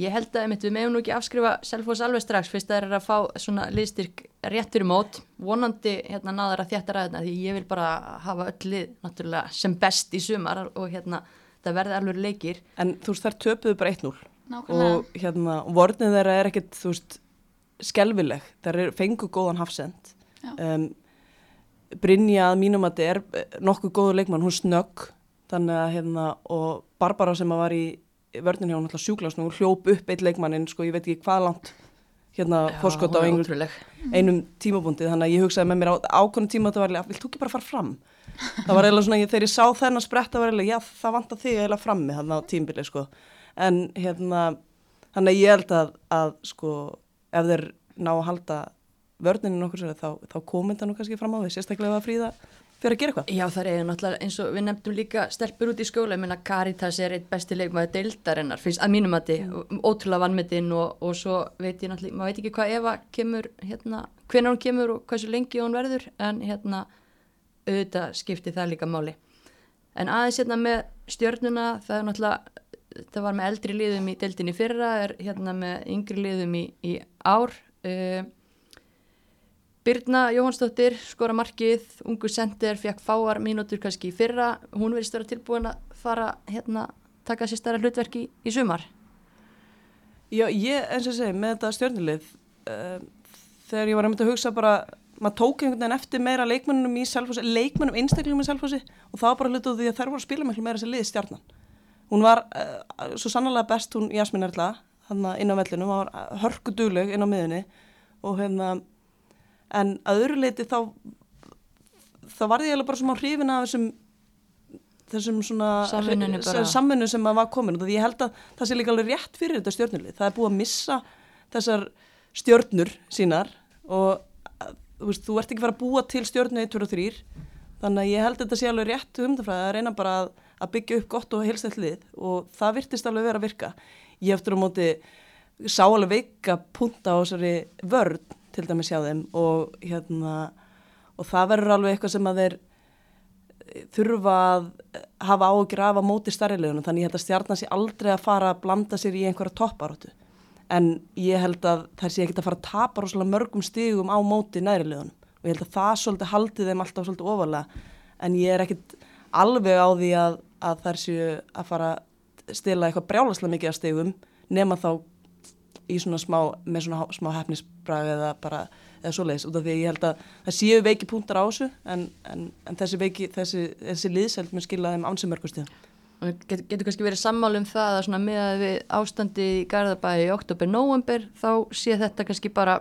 ég held að einmitt, við meðum nú ekki afskrifa Selfoss alveg strax fyrst að það er að fá svona liðstyrk rétt fyrir mót vonandi hérna náður að þjætta ræðina því ég vil bara hafa öll lið náttúrulega sem best í sumar og hérna það verði alveg leikir en þú veist þær töpuðu bara 1-0 Nákvæmlega. og hérna vornið þeirra er ekkert þú veist skelvileg þær er, fengu góðan hafsend. Um, Brynja að mínum að þetta er eh, nokkuð góður leikmann, hún snögg. Þannig að hérna og Barbara sem að var í vörnin hjá hún alltaf sjúklast og hljóp upp eitt leikmannin sko ég veit ekki hvað langt hérna fórskot á er einhver, einum tímabúndi þannig að ég hugsaði með mér á ákvönum tíma þetta var eiginlega, vilt þú ekki bara fara fram? Það var eiginlega svona, ég- þegar ég sá þennan spretta var eiginlega, já það vantar þig eiginlega frammi þannig á tímbili sko. En hérna, þannig að ég held að, að sko, ef þeir ná að halda vörninu nokkur sér þá, þá komið það nú kannski fram á því sérstaklega að fríða fyrir að gera eitthvað. Já það er náttúrulega eins og við nefndum líka stelpur út í skóla, ég meina Caritas er eitt besti leikmaður deildarinnar, finnst að mínum að þið ótrúlega vannmetinn og, og svo veit ég náttúrulega, maður veit ekki hvað Eva kemur hérna, hvenær hún kemur og hversu lengi hún verður, en hérna auðvitað skipti það líka máli. En aðeins hérna með stjörnuna það er náttúrulega það var með eldri liðum í deildinni fyrra er hérna með yngri liðum í, í ár. Uh, Birna Jóhannsdóttir skora markið, ungu sendir fekk fáar mínútur kannski í fyrra. Hún verðist vera tilbúin að fara hérna, taka sér stærra hlutverki í, í sumar. Já, ég, eins og segi, með þetta stjórnulið uh, þegar ég var einmitt að hugsa bara, maður tók einhvern veginn eftir meira leikmennum í selfhósi, leikmennum einstaklingum í selfhósi og það var bara hlutuð því að þær voru að spila miklu meira þessi lið stjarnan. Hún var uh, svo sannlega best hún Jasmín Erla, inn á vellinu, hún var hörku dugleg inn á miðunni og hérna, en að öðru leiti þá, þá var ég bara svona hrifin af þessum þessum svona samvinnu sem að var komin. Og því ég held að það sé líka alveg rétt fyrir þetta stjórnulið það er búið að missa þessar stjórnur sínar og að, þú veist, þú ert ekki fara að búa til stjórnu 1, 2 og 3 þannig að ég held að þetta sé alveg rétt humdafræði að reyna bara að, að byggja upp gott og heilstætt lið og það virtist alveg vera að virka. Ég eftir á móti sá alveg veika punta á þessari vörn til dæmis hjá þeim og hérna og það verður alveg eitthvað sem að þeir þurfa að hafa af að móti starrilegunum þannig ég held að stjarnan sé aldrei að fara að blanda sér í einhverja topparóttu en ég held að það sé ekki að fara að tapa rosalega mörgum stigum á móti nærilegunum og ég held að það svolítið haldi þeim alltaf svolítið ofalega en ég er ekkit alveg á því að, að þær séu að fara að stila eitthvað brjálaslega mikið af stigum nema þá í svona smá, með svona smá hefnisbrag eða bara, eða svoleiðis út af því ég held að það séu veiki punktar á þessu en, en, en þessi veiki, þessi, þessi liðseld mun skila þeim ánsemörgustíðan. Get, getur kannski verið sammálu um það að með að við ástandi í Garðabæi í oktober-november þá sé þetta kannski bara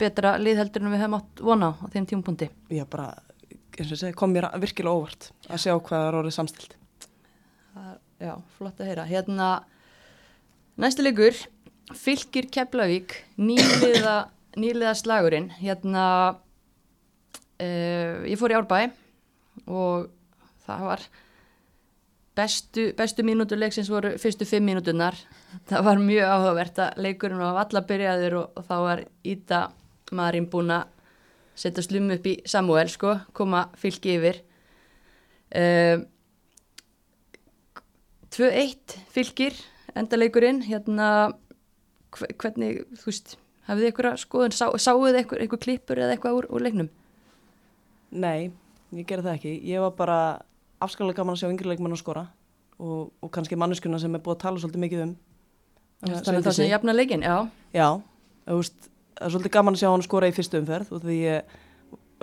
betra liðheldur en við hefum átt vona á þeim tímpundi. Já, bara, segi, kom mér virkilega óvart að sjá hvað það er orðið samstilt. Já, flott að heyra. Hérna, næsta leikur Fylgir Keflavík nýliða, nýliða slagurinn hérna uh, ég fór í Árbæ og það var bestu, bestu mínútur leiksins voru fyrstu fimm mínúturnar það var mjög áhugavert að leikurinn var alla byrjaður og, og þá var Íta Marín búin að setja slum upp í Samuel sko, koma fylgi yfir uh, 2-1 fylgir endaleikurinn hérna hvernig, þú veist, hafið þið eitthvað skoðun, sá, sáuð eitthvað, eitthvað klippur eða eitthvað úr, úr leiknum? Nei, ég gerði það ekki. Ég var bara afskalega gaman að sjá yngri leikmann að skora og, og kannski manneskuna sem er búið að tala svolítið mikið um. Þannig að það sem jafna leikin, já. Já, þú veist, það er svolítið gaman að sjá hann skora í fyrstu umferð og því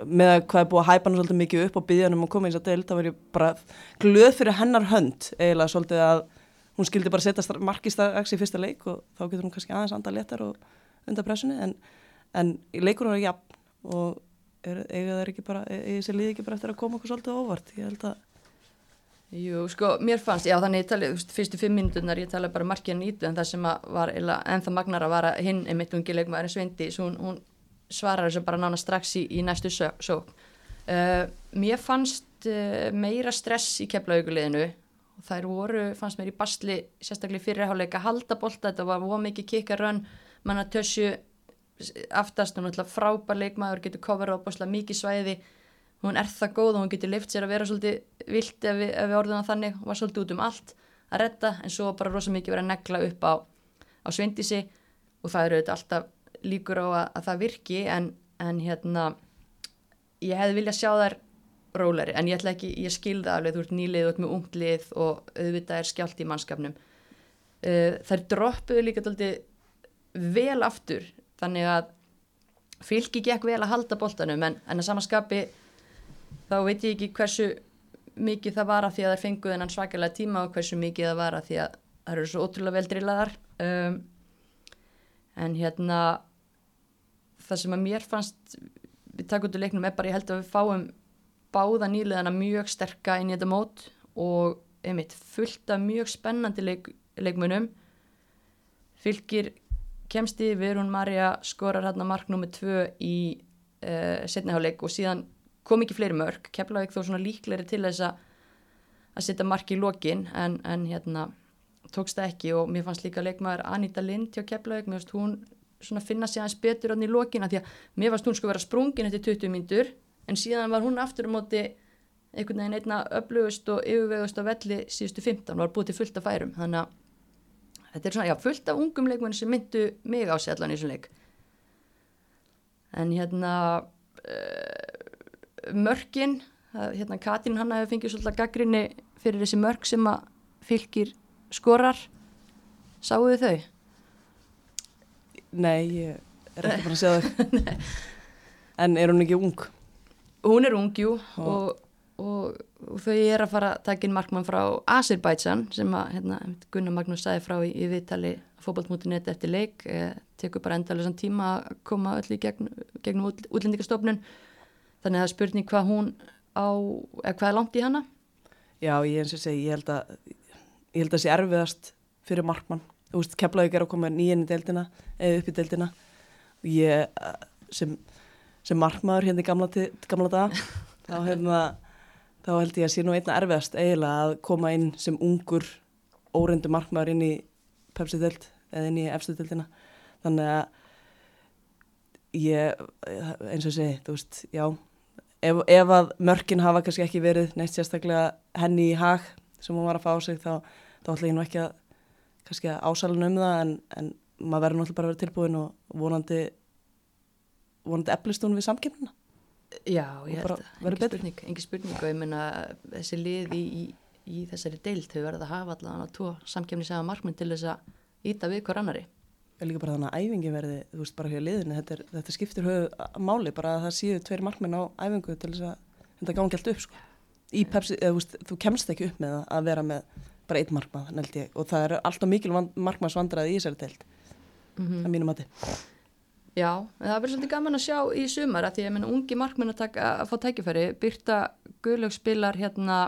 með hvað er búið að hæpa hann svolítið mikið upp og byggja hann um að koma í þess að deild, þá verð ég bara glöð fyrir hennar hönd eiginlega svolítið að hún skildi bara setja markist í fyrsta leik og þá getur hún kannski aðeins andað letar og undan pressunni en, en leikur hún er jafn og er, eiga það ekki bara, eiga þessi lið ekki bara eftir að koma okkur svolítið óvart, ég held að Jú, sko, mér fannst, já þannig ég tali, fyrstu fimm minútunar ég tala bara markið nýtu en það sem var ennþá magnar að vara hinn einmitt ungi leikmaðurinn Sveindi, svo hún, hún svarar þessu bara nána strax í, í næstu sók. Uh, mér fannst uh, meira stress í keflauguleginu og þær voru, fannst mér í basli sérstaklega fyrirháleika halda bolta þetta var ómikið mikið kikkarönn manna tösju aftast og náttúrulega frábær leikmaður getur coverað opaslega mikið svæði hún er það góð og hún getur lift sér að vera svolítið vilt ef við, við orðum það þannig. Og var svolítið út um allt að redda en svo bara rosa mikið verið að negla upp á, á svindisi og það eru auðvitað alltaf líkur á að, að það virki en, en hérna ég hefði viljað sjá þær róleri, en ég ætla ekki, ég skilða alveg, þú ert nýlið, þú ert með unglið og auðvitað er skjált í mannskapnum. Uh, þær droppuðu líka alltaf vel aftur þannig að fylgi gekk vel að halda boltanum en, en að samanskapi þá veit ég ekki hversu mikið það var að því að þær fenguð en svakalega tíma og hversu mikið það var að því að það eru svo ótrúlega vel drillaðar. Um, en hérna það sem að mér fannst við takkúttu leiknum er bara ég held að við fáum báða nýliðana mjög sterka inn í þetta mót og einmitt fullt af mjög spennandi leik, leikmunum fylgir kemst yfir, hún Marja skorar hérna mark nummið tvö í uh, setniháleik og síðan kom ekki fleiri mörg, Keflavík þó svona líkleri til þess að að setja mark í lokin en, en hérna tókst það ekki. Og mér fannst líka leikmaður Anita Lind hjá Keflavík, mér fannst hún svona finna sig aðeins betur á lokin að því að mér fannst hún sko vera sprungin eftir 20 myndur en síðan var hún aftur á móti einhvern veginn einna öflugust og yfirvegust á velli síðustu 15 var búið til fullt af færum. Þannig að þetta er svona, já, fullt af ungum leikmenni sem myndu mig á sig allan í þessum leik. En hérna uh, mörkin það, hérna Katrín hann hefur fengið svolítið gaggrinni fyrir þessi mörk sem að fylgir skorar sáuðu þau? Nei, ég er ekki bara að segja það. en er hún ekki ung? Hún er ungjú Og- og, og, og þau er að fara að taka inn markmann frá Azerbaijan sem að hérna, Gunnar Magnús sagði frá í, í viðtali fótballmútinett eftir leik eh, tekur bara endalega tíma að koma öll í gegn, gegnum út, útlendingastofnun þannig að það er spurning hvað hún á, eða hvað er langt í hana Já, ég eins og segi, ég held að ég held að það sé erfiðast fyrir markmann. Þú veist, Keflavík er að koma nýjan í deildina eða upp í deildina og ég sem, sem markmaður hérna í gamla, gamla daga þá, hérna, þá held ég að sé nú einna erfiðast eiginlega að koma inn sem ungur óreindu markmaður inn í Pepsi deild eða inn í efstu deildina. Þannig að ég, eins og segi, þú veist, já, ef, ef að mörkin hafa kannski ekki verið neitt sérstaklega henni í hag sem hún var að fá á sig þá, þá ætla ég nú ekki að kannski að ásalun um það en, en maður verður náttúrulega bara að vera tilbúin og vonandi vonandi eflist hún við samkemnina Já, ég held að, betri. spurning, engin spurning. Og ég meina þessi lið í, í, í þessari deild þau verða að hafa allavega tvo samkemni sem markminn til þess að íta við hver annari líka bara þannig að æfingi verði þú veist bara hjá liðinu, þetta, er, þetta skiptir höfu máli bara að það séu tveir markmenn á æfingu til þess að þetta gangi allt upp sko. í Pepsi, eða, þú, veist, þú kemst ekki upp með að vera með bara einn markmann held ég, og það er alltaf mikil markmannsvandraði í þessari deild mm að mínu mati. Já, en það verður svolítið gaman að sjá í sumar að því að ég meina ungi markmenn að, taka, að fá tækifæri. Byrta Guðlaug spilar hérna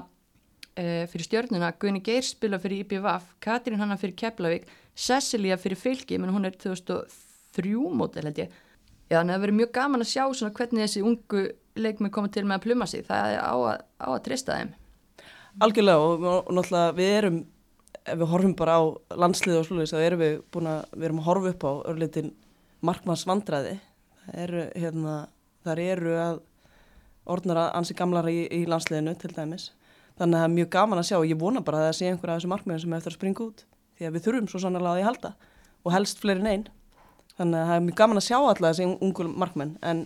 e, fyrir stjörnuna, Guðni Geir spilar fyrir IPVaf, Katrín hanna fyrir Keflavík Cecilia fyrir fylki menn hún er 2003 mótel held ég. Já, að það verður mjög gaman að sjá svona hvernig þessi ungu leikmenn koma til með að pluma sig. Það er á að, á að trista þeim. Algjörlega og, og náttúrulega við erum ef við horfum bara á landslið og slúðis þá erum við búin að, við erum að horfa upp á örlitin markmannsvandræði. Það eru, hérna, þar eru að orðnara ansi gamlara í, í landsliðinu til dæmis. Þannig að það er mjög gaman að sjá og ég vona bara að það sé einhverja af þessum markmiðum sem er eftir að springa út því að við þurfum svo sannlega að því halda. Og helst fleiri en einn þannig að það er mjög gaman að sjá alla þessi ungul markmenn. En,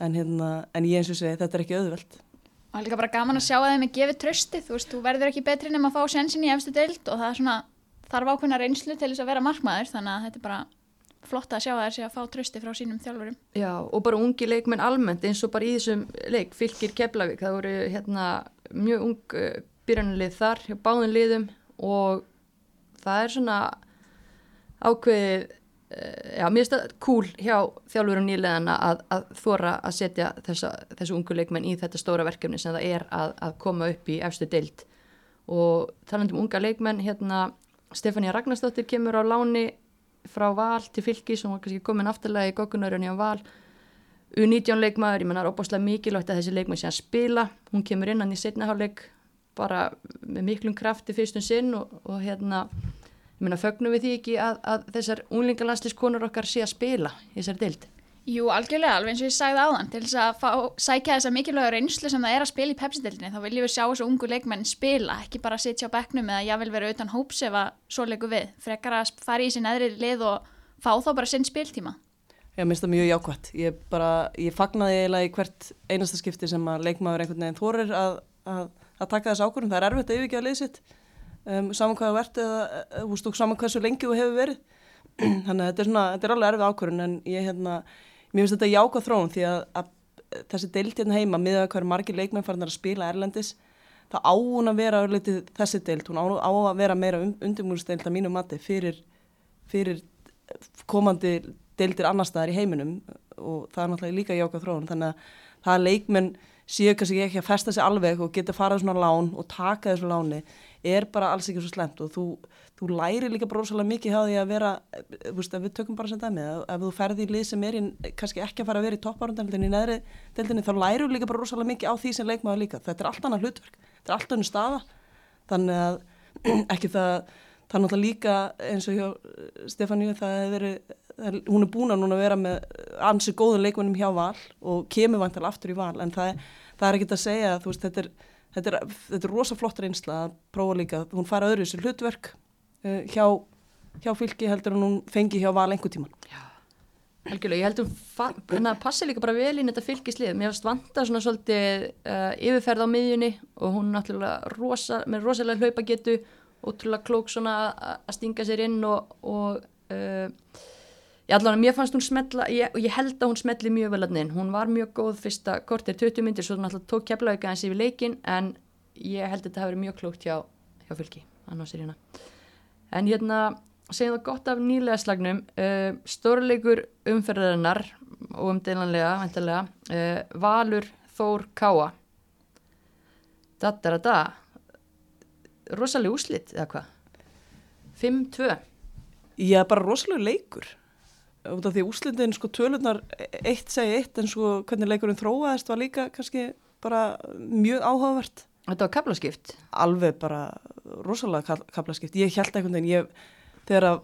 en, hérna, en ég eins og segi þetta er ekki auðvelt. Og það er líka bara gaman að sjá að þeim er gefið tröstið, þú veist, þú verður ekki betri nema að fá sensin í efstu deild og það er svona, þarf ákveðna reynslu til þess að vera markmaður, þannig að þetta er bara flott að sjá að þessi að fá tröstið frá sínum þjálfurum. Já, og bara ungi leikmenn almennt eins og bara í þessum leik, fylgir Keflavík, það voru hérna mjög ung uh, byrjanlið þar hjá báðum liðum og það er svona ákveðið, uh, já, mér finnst það cool hjá þjálfurum nýleðana að, að þóra að setja þessa, þessu ungu leikmenn í þetta stóra verkefni sem það er að, að koma upp í efstu deild. Og talandi um unga leikmenn, hérna Stefania Ragnarsdóttir kemur á láni frá val til og hún var kannski komin afturlega í goggunarunni á val. U19 leikmaður, ég menna það er opaslega mikilvægt að þessi leikmaður sé að spila. Hún kemur inn hann í setnaháleik bara með miklum krafti fyrstum sinn og, og hérna ég menna fögnum við því ekki að, að þessar unlingalandsliskonur okkar sé að spila í þessari dild Jú, algjörlega, alveg eins og ég sagði áðan, til þess að fá, sækja þessa mikilvægur reynslu sem það er að spila í Pepsi-dildinni, þá viljum við sjá þessu ungu leikmenn spila, ekki bara sitja á bekknum eða jável vera utan hóps ef að svo leiku við, frekar að fara í sín eðri lið og fá þá bara sinn spiltíma. Já, mér finnst það mjög jákvæmt. Ég bara, ég fagnaði eiginlega í hvert einasta skipti sem að leikmaður einhvern veginn þorir að, að, að taka þessu ákvörðum. Það er erfitt að yfirgefa liðsitt, um, saman hvað þú ert eða, eða, þú veist, saman hversu lengi þú hefur verið. Þannig að þetta er svona, þetta er alveg erfið ákvörðun en ég, hérna, mér finnst þetta jákvæð þróun því að, að þessi deild hérna heima, miðað að hverju margir leikmenn farnar að spila erlendis, það á hún að vera örlítið þessi deild, hún á, á að vera meira um, undirmúlsdeild að mínu mati fyrir, fyrir komandi deildir annar staðar í heiminum og það er náttúrulega líka jákvæð þróun þannig að það að leikmenn séu kannski ekki að festa sig alveg og geta farað svona lán og taka þessu láni er bara alls ekki svo slemt og þú, þú læri líka bara rosalega mikið hjá því að vera, þú veist, við tökum bara sem dæmi, ef, ef þú ferði í lið sem er í, kannski ekki að fara að vera í topparundanildinni í neðri deildinni, þá læru líka bara rosalega mikið á því sem leikmaður líka, þetta er allt annað hlutverk þetta er allt annað staða. Þannig að ekki það, það er náttúrulega líka eins og hjá Stefáníu það hefur verið hún er búin að núna vera með ansi góðun leikmennum hjá val og kemur vantal aftur í val en það, það er ekki að segja þú veist þetta er, þetta er, þetta er rosa flott reynsla að prófa líka, hún fara öðru þessu hlutverk uh, hjá, hjá fylki heldur en hún fengi hjá val einhver tíman Já, algjörlega, ég held hún að passa líka bara vel inn þetta fylgislið mér varst vanta svona svolítið uh, yfirferð á miðjunni og hún náttúrulega rosa, með rosalega hlaupa getu ótrúlega klók svona að stinga sér inn og, og uh, ég allavega, mér fannst hún smetla ég, og ég held að hún smetli mjög vel að neinn hún var mjög góð fyrsta kortir 20 myndir svo náttúrulega tók keflaug aðeins yfir leikin en ég held að þetta hafi verið mjög klókt hjá, hjá fylgi, annars er hérna. En hérna segjum það gott af nýlega slagnum. Uh, stórleikur umferðarinnar og umdeinanlega uh, Valur Þór Káa. Dadarada rosalega úslitt eða hvað? 5-2 Já, bara rosalega leikur út af því úslitin sko tölunar eitt segi eitt en sko hvernig leikurinn þróaðist var líka kannski bara mjög áhugavert. Þetta var kaplaskipt Alveg bara rosalega kaplaskipt ég held einhvern veginn, ég þegar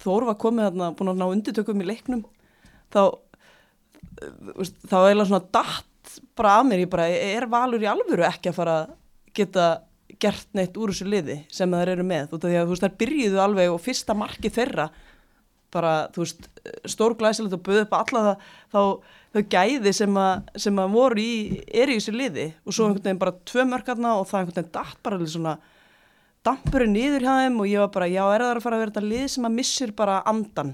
Þór var komið þarna búin að ná undirtökum í leiknum þá þá er það svona dætt bara að mér, ég bara er valur í alvöru ekki að fara að geta gert neitt úr þessu liði sem það eru með? Þú veist þær byrjuðu alveg og fyrsta marki þeirra bara þú veist stórglæsilegt og böðu upp alla það þá þau gæði sem að, sem að voru í er í þessu liði. Og svo einhvern veginn bara tvö mörkarna og það einhvern veginn dætt bara svona dampurinn niður hjá þeim og ég var bara, já, er það að fara að vera þetta lið sem að missir bara andan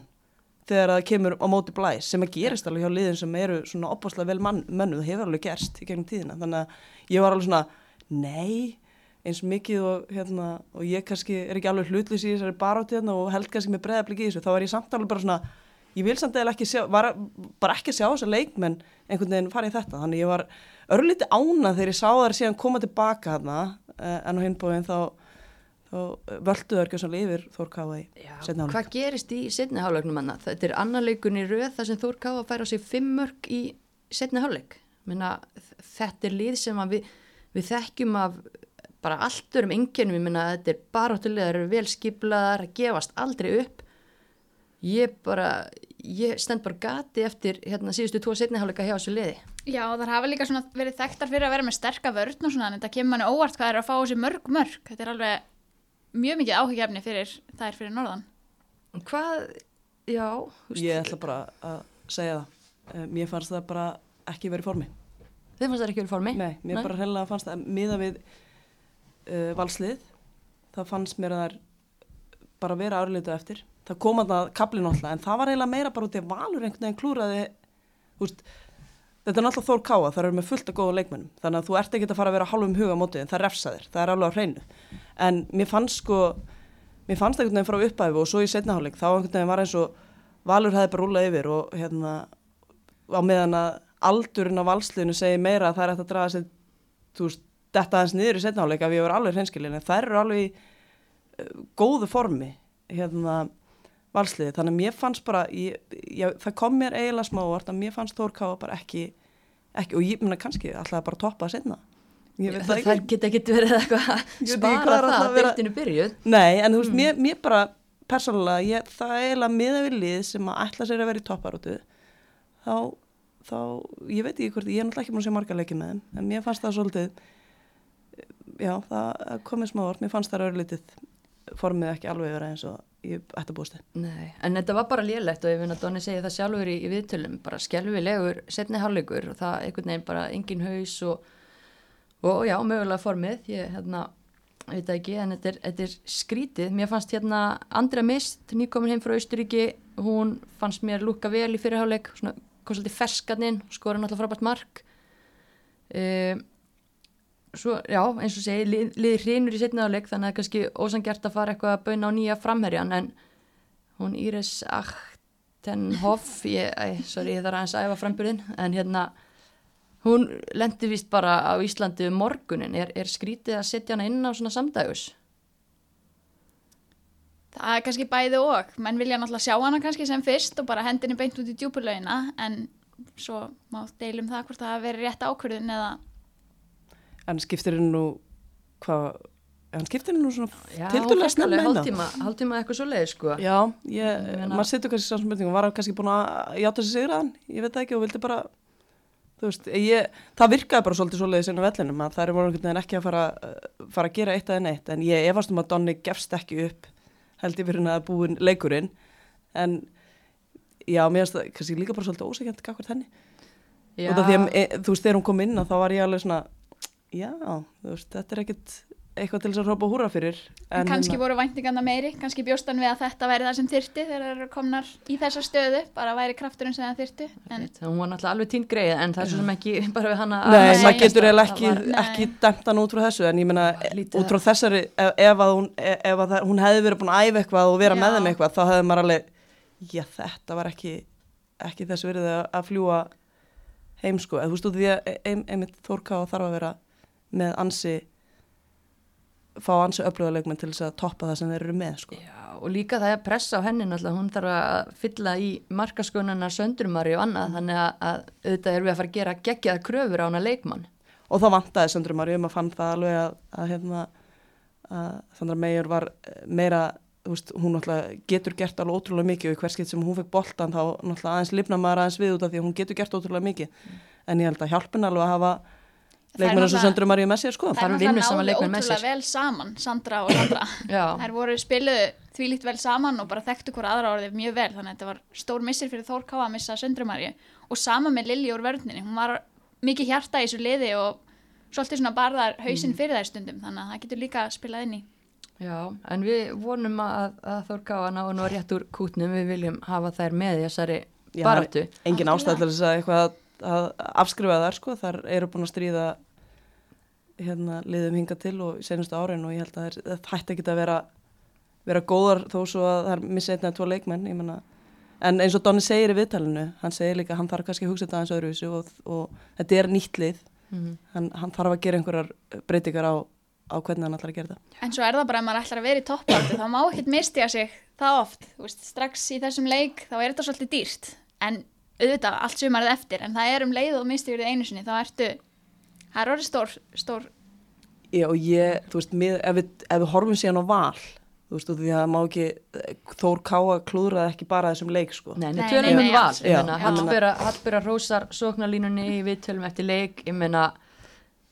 þegar það kemur á móti blæs sem að gerist alveg hjá liðin sem eru svona opáslega vel mann, mönnu, það hefur alveg gerst í gegnum tíðina, þannig að ég var alveg svona nei, eins mikið og hérna, og ég kannski er ekki alveg hlutlis í þessari baráti hérna og held kannski með breðabliki í þessu, þá var ég samtalið bara svona ég vil samt eða ekki sjá, var bara ekki sjá þessa leikmenn einhvern veginn farið þetta, þannig ég var örlítið ánað þegar ég sá þær síðan koma tilbaka hérna, en á hinbóin þá þá völdu ekki svona yfir Þór Káa í setna hálfleik. Hvað gerist í setna hálfleiknum manna? Þetta er annarleikun í röð þar sem Þór Káa fær á sig fimm mörg í setna hálfleik. Þetta er lið sem við, við þekkjum af bara allt örum enginum, ég minna þetta er baráttulega, það eru vel skiplaðar, gefast aldrei upp. Ég bara, ég stend bara gati eftir hérna síðustu tvo setna hálfleika hjá þessu liði. Já, það hafa líka verið þekktar fyrir að vera með sterka vörn og svona, en þetta kemur manni óvart hvað er að fá þessi mörg mörg. Þetta er alveg mjög mikið áhugjefni fyrir það er fyrir norðan Hvað, já húst, Ég ætla bara að segja það eh, Mér fannst það bara ekki verið formi Þið fannst það ekki verið formi? Nei, mér Nei. bara heila fannst það miða við uh, valslið. Það fannst mér að það er bara vera árleitu eftir. Það kom að það kaplin alltaf en það var heila meira bara út í að valur einhvern veginn klúraði húst Þetta er náttúrulega Þór Káa, það eru með fullt að góða leikmennum þannig að þú ert ekki að fara að vera hálfum huga mótið en það refsa þér, það er alveg á hreinu. En mér fannst sko mér fannst einhvern veginn frá uppæfu og svo í setnaháleik þá einhvern veginn var eins og Valur hefði bara rúlað yfir og hérna á meðan að aldurinn á valsliðinu segi meira að það er eftir að draga sér þú veist, þetta aðeins niður í setnaháleik að við erum alveg hreinskilin en það eru alveg uh, góðu formi hérna valsliði, þannig að mér fannst bara ég, ég, það kom mér eiginlega smá orð að mér fannst Þórkáa bara ekki, ekki og ég menna kannski alltaf bara toppa að setna það, það geta ekki verið eitthvað að spara það að byrtinu byrjuð. Nei, en þú veist, mm. mér, mér bara persónulega, ég, það er eiginlega miðavilið sem að ætla sér að vera í topparótu þá, þá ég veit ekki hvort, ég er náttúrulega ekki múin að sé marga leiki með þeim, en mér fannst það svolítið já, það komið smá orð, mér fannst það örlítið formið ekki alveg vera eins og ég ætti að búast þið. Nei, en þetta var bara lélegt og ég finn að Donni segi það sjálfur í, í viðtölum, bara skjálfilegur setni hálfleikur og það einhvern veginn bara engin haus og, og já, mögulega formið, ég hérna, veit ekki, en þetta er, þetta er skrítið. Mér fannst hérna Andra Mist, nýkomin heim frá Austuríki, hún fannst mér lúka vel í fyrirháleik, svona kom svolítið ferskaninn, skora náttúrulega frábært mark. Um, svo, já, eins og segi, lið, liði hreinur í setniðáleik þannig að kannski ósangjart að fara eitthvað að bauna á nýja framherjan en hún Íris Achtenhoff ég, æ, sorry, ég þarf aðeins að æfa framburðin en hérna hún lendi vist bara á Íslandi um morgunin, er, er skrítið að setja hana inn á svona samdægus? Það er kannski bæði og, menn vilja náttúrulega sjá hana kannski sem fyrst og bara hendinni beint út í djúpulauina en svo má deilum það hvort það veri rétt ákvörðin eða en skiptir henni nú hvað, hann skiptir nú svona tildulega snemma hálftíma eitthvað svo leið sko. Já, ég, maður setur kannski svona spurningum var hann kannski búin að játa sig sigraðan? Ég veit ekki og vildi bara veist, ég, það virkaði bara svolítið svo leiðis inn á vellinum að það er voru ekki að fara, fara að gera eitt eða neitt. En ég efast um að Donni gefst ekki upp held ég fyrir hann að búin leikurinn. En já, mér finnst það kannski líka bara svolítið ósækjandi gagvart henni. Já, og það því að, e, þú veist, þegar hún kom inn þá var ég alveg svona, já, þú veist, þetta er ekkit eitthvað til þess að hrópa húra fyrir En kannski hérna- voru væntingarna meiri, kannski bjóstan við að þetta væri það sem þyrti þegar það eru komnar í þessa stöðu, bara væri krafturinn sem það þyrti. En hún var náttúrulega alveg tínt greið en það er svo sem ekki bara við hana Nei, Nei, maður getur það eiginlega ekki, ekki dæmt hann út frá þessu en ég meina, Lítið út frá þessari ef, ef, að hún, ef, að það, hún hefði verið búin að æfa eitthvað og vera Já. með þeim eitthvað þá hefði maður alveg, já þetta var ekki ekki þess verið að, að fljúa heim sko, eða þú veist af því að ein, einmitt Þórká þarf að vera með ansi fá ansi öfluguleikmenn til þess að toppa það sem þeir eru með sko. Já, og líka það er pressa á henni náttúrulega, hún þarf að fylla í markaskonuna söndrumari og annað, þannig að, að auðvitað erum við að fara að gera geggjaða kröfur á hana leikmann. og þá vantaði Söndrum Marjum að fann það alveg að, að, hérna, að Sandra Meijur var eh, meira þú veist, hún náttúrulega getur gert alveg ótrúlega mikið og í hverskitt sem hún fekk boltan þá náttúrulega aðeins lifna maður aðeins við út af því að hún getur gert ótrúlega mikið en ég held að hjálpin alveg að hafa Það er leikmenn eins og með sér sko það er vinnu náttúrulega ótrúlega vel saman, Sandra og Sandra. Já, Þær voru spiluð þvílíkt vel saman og bara þekktu hver aðra orðið mjög vel, þannig að þetta var stór missir fyrir Þór Ká að missa Söndrumarju og sama með Lilji úr vörninni, hún var mikið hjarta í þessu liði og svolítið svona barðar hausinn Mm. fyrir þær stundum, þannig að það getur líka spilað inn í. já, en við vonum að, að Þórká að ná nú rétt úr kútnum, við viljum hafa þær með í þessari Já, baráttu. engin Algjörlega. ástæð til þess að eitthvað að, að afskrifa þar sko, þar eru búin að stríða hérna liðum hinga til og senustu árin og ég held að það, hætti ekki að vera vera góðar þó svo að það er missa einna tvo leikmenn, ég menna en eins og Donni segir í viðtalinu, hann segir líka hann þarf kannski að hugsa þetta aðeins öðruvísu og, og þetta er nýtt lið, Mm hann, hann þarf að gera einhverjar breytingar á, á hvernig hann ætlar að gera það En svo er það bara að maður ætlar að vera í toppáratu, þá má ekkert mistiga sig það oft, þú veist, strax í þessum leik þá er þetta svolítið dýrt, en auðvitað allt sumarið eftir, en það er um leið og mistigur þið einu sinni, þá ertu, það er orðið stór, stór, Já, og ég, þú veist, mið, ef, við, ef við horfum síðan á val þú veist, því að það má ekki Þór Káa klúðraði ekki bara þessum leik sko. Nei, Nei, tölum nei, um val, Hallbera rósar sóknarlínunni, við tölum eftir leik, ég meina,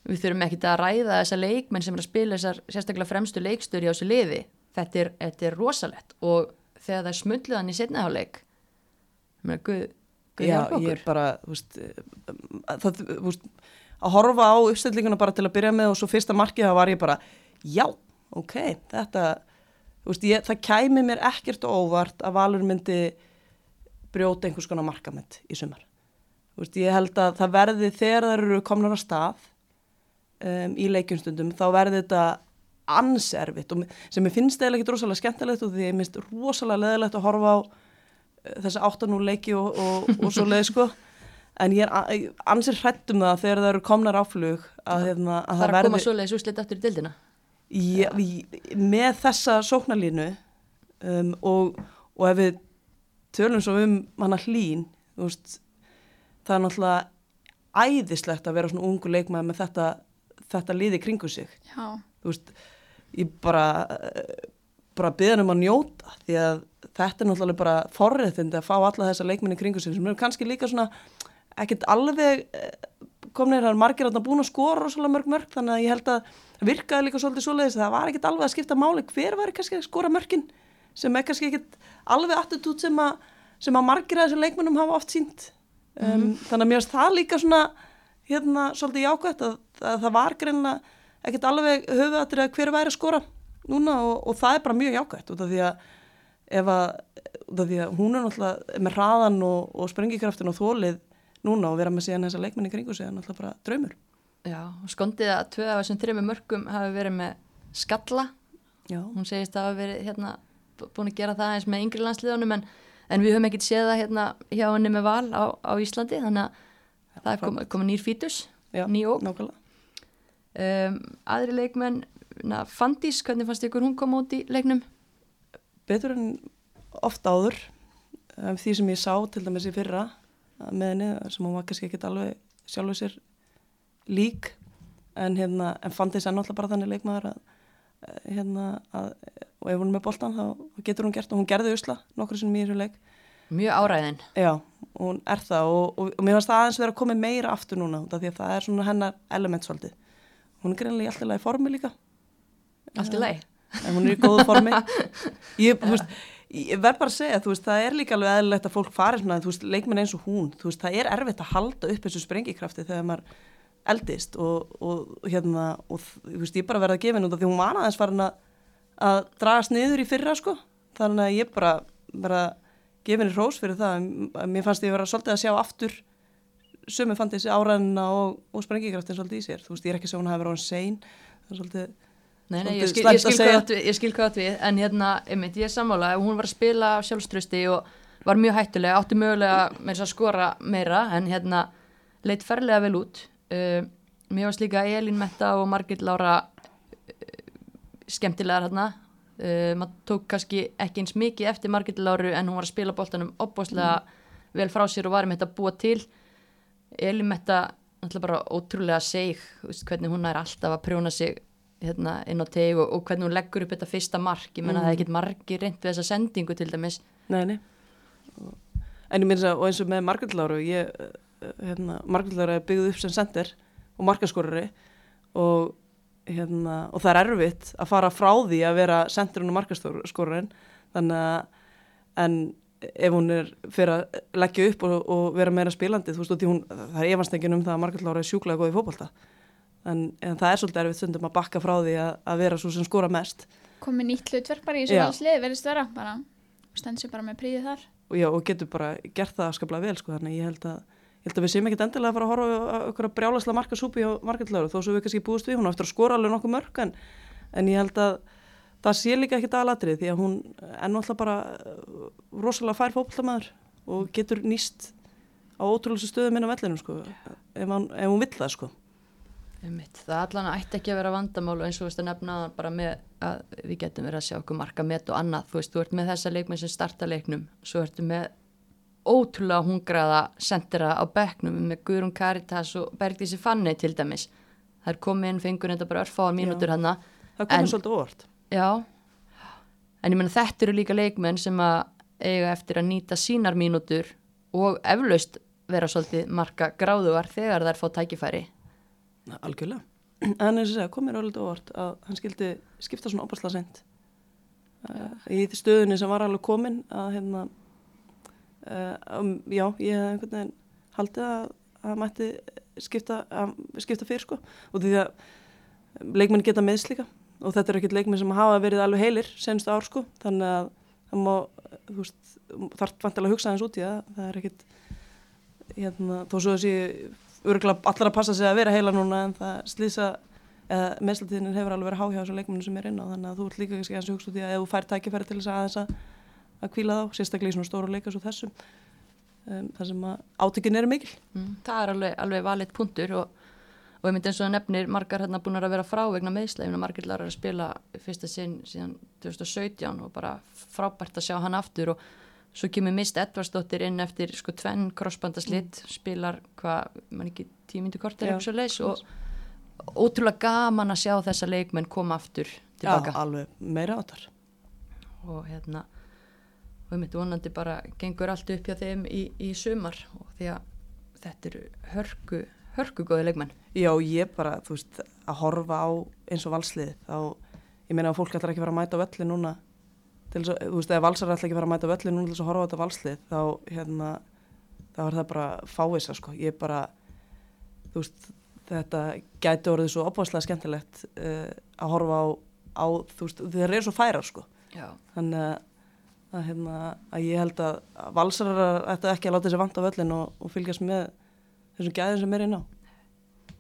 við þurfum ekkit að ræða þessa leikmenn sem er að spila þessar sérstaklega fremstu leikstöri á þessu liði, þetta er, þetta er rosalett og þegar það er smulluðan í setnaháleik, ég meina, guð, guð Já, ég okkur. bara, þú veist, eh, það, þú veist, að horfa á uppstillinguna bara til að byrja með og svo fyrsta markið það var ég bara, já, ok, þetta, veist, ég, það kæmi mér ekkert óvart að Valur myndi brjóta einhvers konar markament í sumar. Veist, ég held að það verði þegar það eru komnar að stað um, í leikjumstundum, þá verði þetta anservitt og sem ég finnst eða ekki rosalega skemmtilegt og því ég minnst rosalega leðilegt að horfa á eh, þessi 8-0 leiki og, og, og svo leið sko en ég er ansið hrætt um það þegar það eru komnar áflug að, hefna, að Það það er að koma verði svoleiðis úrslit eftir í dildina. ég, ég, með þessa sóknarlínu um, og, og ef við tölum svo um hana hlín veist, það er náttúrulega æðislegt að vera svona ungu leikmaður með þetta, þetta liði kringu sig. Já, þú veist, ég bara bara byggðan um að njóta því að þetta er náttúrulega bara forréttindi að fá alla þessa leikminni kringu sig sem eru kannski líka svona ekkert alveg eh, komnir, það er margir að búin að skora rosalega mörg mörg þannig að ég held að það virkaði líka svolítið svoleiðis það var ekkert alveg að skipta máli hver var kannski að skora mörgin sem er kannski ekkert alveg attitút sem að sem að margir að þessum leikmennum hafa oft sínt um, þannig að mér finnst það líka svona hérna svolítið jákvæmt að, að það var greinlega ekkert alveg höfuðatrið að hver væri að skora núna og, og það er bara mjög jákvæmt út af því að ef að, því að hún er náttúrulega með hraðan og, og sprengikraftin og þólið núna og vera með síðan þessa leikmenni kringu sig er náttúrulega bara draumur. Já, skondið að tvö af þessum þreymur mörgum hafi verið með skalla. Já, hún segist að hafa verið hérna, bú- búin að gera það eins með yngri landsliðunum en, en við höfum ekkert séð það hérna, hjá henni með val á, á Íslandi þannig að það er komið kom nýr fítus já, ný óg nákvæmlega. Um, aðri leikmenn na, Fandís, hvernig fannst ykkur hún koma út í leiknum? betur en oft áður um, því sem ég sá til dæmis í fyrra með henni sem hún var kannski ekkert alveg sjálfur sér lík en hérna, en fandi þess að náttúrulega bara þannig leikmaður að eh, hérna, að, og ef hún er með boltan þá getur hún gert og hún gerði usla nokkur sem þessu leik Mjög áræðin Já, hún er það og, og, og mér finnst það aðeins vera að koma meira aftur núna því að það er svona hennar element svolítið. Hún er greinlega í alltaf lagi formi líka. allt í lagi En hún er í góðu formi. Ég, þú veist, Ég verð bara að segja, þú veist, það er líka alveg eðlilegt að fólk fari svona, þú veist, leikmenn eins og hún, þú veist, það er erfitt að halda upp þessu sprengikrafti þegar maður eldist og, og hérna, og þú veist, ég bara verði að gefa henni út af því hún var aðeins farin að, að dragast niður í fyrra, sko, þannig að ég bara verði að gefa henni hrós fyrir það, mér fannst ég vera svolítið að sjá aftur sömu fann þessi áræðina og, og sprengikraftin svolítið í sér, þú veist, ég er ekki svo hún Nei, nei, ég skil, ég skil hvað átt við, ég skil hvað við, en hérna, einmitt, ég er sammála, hún var að spila sjálfströsti og var mjög hættulega, átti mögulega með þess að skora meira, en hérna, leitt ferlega vel út. Uh, mér varst líka Elín Metta og Margit Lára uh, skemmtilegar hérna, uh, maður tók kannski ekki eins mikið eftir Margit Láru en hún var að spila boltanum opbóslega vel frá sér og var með þetta að búa til. Elín Metta, náttúrulega bara ótrúlega seg, hvernig hún er alltaf að prjóna sig hérna, inn á teg og, og hvernig hún leggur upp þetta fyrsta mark ég menna Mm. það er ekkert margir reynd við þessa sendingu til dæmis Nei, nei. En ég minnst að, og eins og með Margulláru, ég, eh, hérna, Margulláru er byggð upp sem sender og markaskorari og, hérna, og það er erfitt að fara frá því að vera senderinn og markaskorarinn, þannig að, en ef hún er fyrir að leggja upp og, og vera meira spilandi, þú veist, hún, það er efanstekjun um það að Margulláru er sjúklega góð í fótbolta, en, en það er svolítið erfitt stundum að bakka frá því að, að vera svo sem skora mest. komið nýtt hlutverk bara í Já. valslið verðist vera, bara stend sér bara með príðið þar og, já, og getur bara gert það skaplega vel sko, þannig ég held að, ég held að við séum ekkert endilega að fara að horfa á okkur að brjálaslega marka súpi á markallöru þó svo við kannski búist við hún á eftir að skora alveg nokkuð mörg en, en ég held að það sé líka ekkert aðalatrið því að hún er náttúrulega bara uh, rosalega fær fótboltamæður og getur nýst á ótrúlega stöðum inn á vellinu sko, ef, hann, ef hún vill það sko. Einmitt. það allan ætti ekki að vera vandamál og eins og þú veist að nefna það bara með að við getum verið að sjá okkur marka met og annað. Þú veist, þú ert með þessa leikmenn sem starta leiknum svo ertu með ótrúlega hungraða sendera á bekknum með Guðrún Karitas og Bergdísi Fanni til dæmis. Það er komið inn, fengur þetta bara örfáar mínútur hann það komið svolítið óvart. Já, en ég menna þetta eru líka leikmenn sem að eiga eftir að nýta sínar mínútur og eflaust vera svolítið marka gráðugar þegar þær fá tækifæri. Algjörlega. En eins og segja, komið er alveg óvart að hann skildi skipta svona opasla sent uh, í því stöðunni sem var alveg komin að hérna uh, um, já, ég hef einhvern veginn haldið að að mætti skipta, skipta fyrir sko. Og því að leikmenn geta meðs líka. Og þetta er ekkert leikmenn sem hafa verið alveg heilir senstu ár sko. Þannig að það má, þú veist, þarf vantilega að hugsa aðeins út í það. Það er ekkert hérna, þó svo að sé örgulega allar að passa sig að vera heila núna en það slýsa eða meðslatíðin hefur alveg verið háhjá þessu leikmennu sem er inn á þannig að þú ert líka kannski að hugsa út í að ef þú fær tækifæri til þess að aðeins að, að kvíla þá, sérstaklega í svona stóru leika svo þessum um, þar sem að átökin eru mikil Mm. Það er alveg, alveg valitt punktur og, og ég myndi eins og það nefnir margar hérna búin að vera frá vegna meðslegin og margir larar að spila fyrsta sinn síðan 2017 og bara frábært að sjá hann aftur og svo kemur Mist Edvarsdóttir inn eftir sko tvenn krossbandaslitt spilar hvað, mann ekki tímyndu kort er Já. eitthvað svo leis og ótrúlega gaman að sjá þessa leikmenn koma aftur tilbaka. Já, alveg meira áttar. Og hérna og myndi vonandi bara gengur allt upp hjá þeim í, í sumar og því að þetta eru hörku hörku góði leikmenn. Já, ég bara, þú veist, að horfa á eins og valslið þá, ég meina að fólk ætlar ekki fara að mæta á velli núna til þess að, þú veist, ef valsar ætlar ekki að fara að mæta á velli núna til þess að horfa á þetta valslið þá, hérna, þá er það bara fáisa, sko, ég bara þú veist, þetta gæti orðið svo opvarslega skemmtilegt uh, að horfa á, á þú veist, þeir eru svo færar, sko. Já. þannig að, að, hérna, að ég held að valsarar ættu ekki að láta þessi vant á völlin og, og fylgjast með þessum gæðin sem er inn á.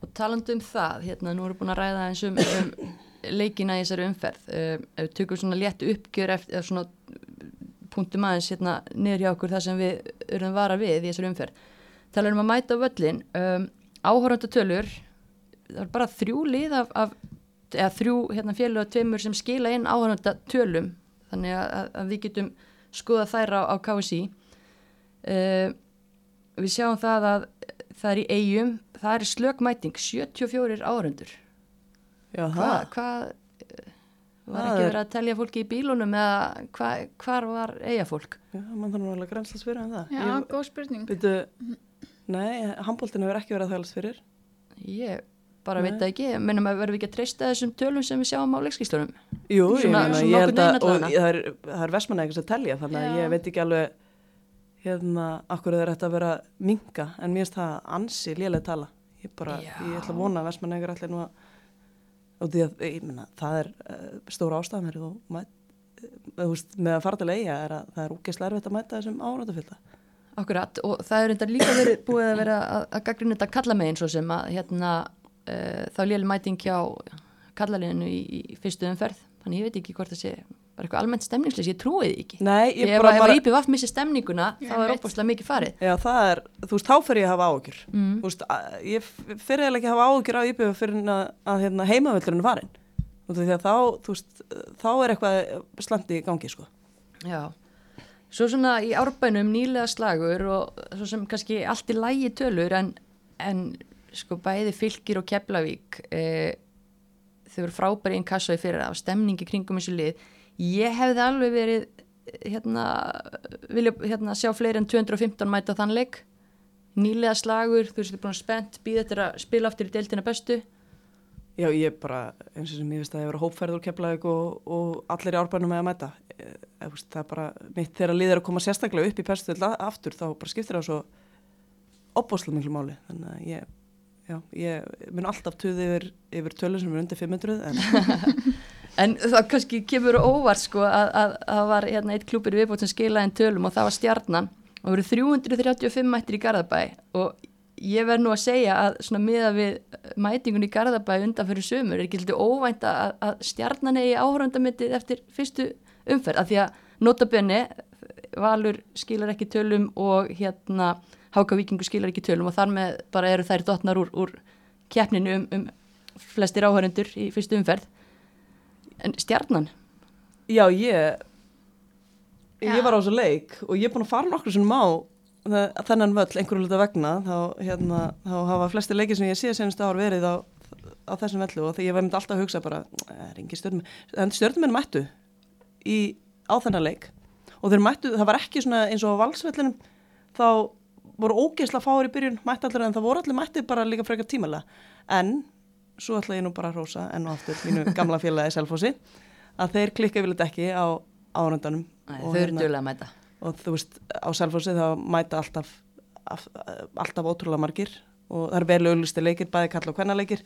Og talandi um það, hérna nú erum við búin að ræða eins um, um leikina í þessari umferð. Ef við tökum svona létt uppgjör eftir svona punktum aðeins hérna niður hjá okkur það sem við erum vara við í þessari umferð. Talar um að mæta völlin um, áhóranda tölur það er bara þrjú lið af, af eða þrjú hérna félag og tveimur sem skila inn áhóranda tölum. Þannig að, að, við getum skoða þær á, á KSI uh, við sjáum það að það er í eigum, það er slökmæting 74 áhörundur Já, hvað hva, var Það ekki er- verið að telja fólki í bílunum eða hva, hvar var eigafólk Já, mann þarf nú alveg að grenslas fyrir en það. Já, Ég, góð spurning. byrju, nei, handbóltinu hefur ekki verið að þælast fyrir. ég bara Nei. veit það ekki, mennum að verðum við ekki að treysta þessum tölum sem við sjáum á leikskíslunum Jú, ég, Svona- meina, svona ég held að og það er, það er vestmanna sem telja þannig að ég veit ekki alveg hérna, akkur það er þetta að vera minga en mér finnst það ansi lélega tala ég bara, Já. ég ætla að vona að vestmanna ykkur allir nú að og því að, meina, það er uh, stóra er þú mæt, uh, veist, með að fara til eiga er að það er úgeðslega erfitt að mæta þessum árátafylta Akkurat, og það er reyndar líka verið búið að vera að, að gaggrinu þetta kalla megin svo sem að hérna uh, þá léli mæting hjá kallaliðinu í, í fyrstu umferð. Þannig ég veit ekki hvort það sé bara eitthvað almennt stemningslis, ég trúi því ekki. Nei, ég bara, ef bara að IPVF missi stemninguna Já, þá er óbúslega mikið farið. Já, það er, þú veist, þá fyrir ég að hafa áhugjur mm. Þú veist, ég fyrir eða ekki að hafa áhugjur á íbjöfu fyrir að, að hérna, heimavöldurinn er farin Þú veist, því að þá, þú veist, þá er eitthvað slandi í gangi, sko. Já, svo svona í árbænum nýlega slagur og svo sem kannski allt í lægi tölur en, en sko bæði fylgir og keflavík e, þau eru frábæri einn kassa í fyrir af stemningi kringum þessu lið. Ég hefði alveg verið eh, hérna, vilja hérna, sjá fleiri en 215 mæta þann leik. Nýlega slagur, þú veist, þið er búin spennt býða þetta að spila aftur í deildina bestu. Já, ég bara, eins og sem ég veist að ég var hópferður keflaðið og, og allir í árbænum með að mæta. E, e, veist, það er bara, mitt þegar liðir að koma sérstaklega upp í perstuðil aftur, þá bara skiptir það svo opbóslega miklu máli. Þannig að ég, já, ég mun alltaf tuði yfir, yfir tölur sem er undir 500 en En það kannski kemur óvart sko að, að, að það var hérna eitt klúpir viðbót sem skilaði en tölum og það var stjarnan. Og það voru 335 mættir í Garðabæ og ég verð nú að segja að svona miða við mætingun í Garðabæ undan fyrir sömur er ekki lítið óvænt að, að stjarnan eigi áhörandamöndið eftir fyrstu umferð. Af því að notabenni Valur skilar ekki tölum og hérna Háka Víkingu skilar ekki tölum og þar með bara eru þær dotnar úr, úr keppninu um, um flestir áhörendur í fyrstu umferð. En stjarnan? Já, ég ég var á þessu leik og ég er búin að fara nokkur sem má þennan völl einhverju luta vegna. Þá, hérna, þá hafa flesti leikir sem ég sé senast ár verið á, á þessum vellu og þegar ég var myndi alltaf að hugsa bara, "Eh, er stjörnum. En stjörnum mættu í, á þennan leik og þeir mættu, það var ekki svona eins og á valsvellinum þá voru ógeðslega fáir í byrjun mættu allir en það voru allir mætti bara líka frekar tímalega en svo ætla ég nú bara að rósa enn og aftur mínu gamla félagi Selfossi að þeir klikka yfirleitt ekki á árundanum og, hérna- dögulega að mæta. og þú veist á Selfossi þá mæta alltaf af, alltaf ótrúlega margir og það er vel auðlusti leikir, bæði kalla og hvenna leikir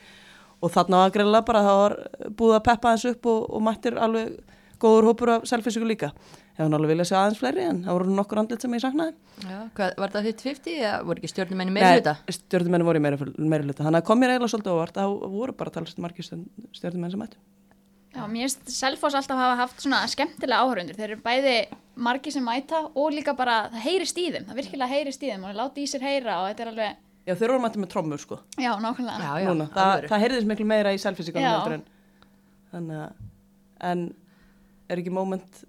og þarna var greinlega bara það var búið að peppa þessu upp og, og mættir alveg góður hópur af selfisíku líka. Hefur alveg viljað sjá aðeins fleiri en það voru nokkur andlit sem ég saknaði. Já, hvað, var það 50-50 eða voru ekki stjórnumenni meira hluta? stjórnumenni voru í meira, meira hluta þannig að kom mér eiginlega svolítið óvart að það voru bara talast margir stjórnumenni sem mættu. Já, mér finnst Selfoss alltaf hafa haft svona skemmtilega áhörundur. Þeir eru bæði margi sem mæta og líka bara, það heyrist í þeim, það virkilega heyrist í þeim. Og láti í sér heyra og þetta er alveg, Já, þeir voru mætti með trommur sko. Já, nákvæmlega. Já, já, Núna, það, það heyrðist miklu meira í selfisíkanum en en er ekki moment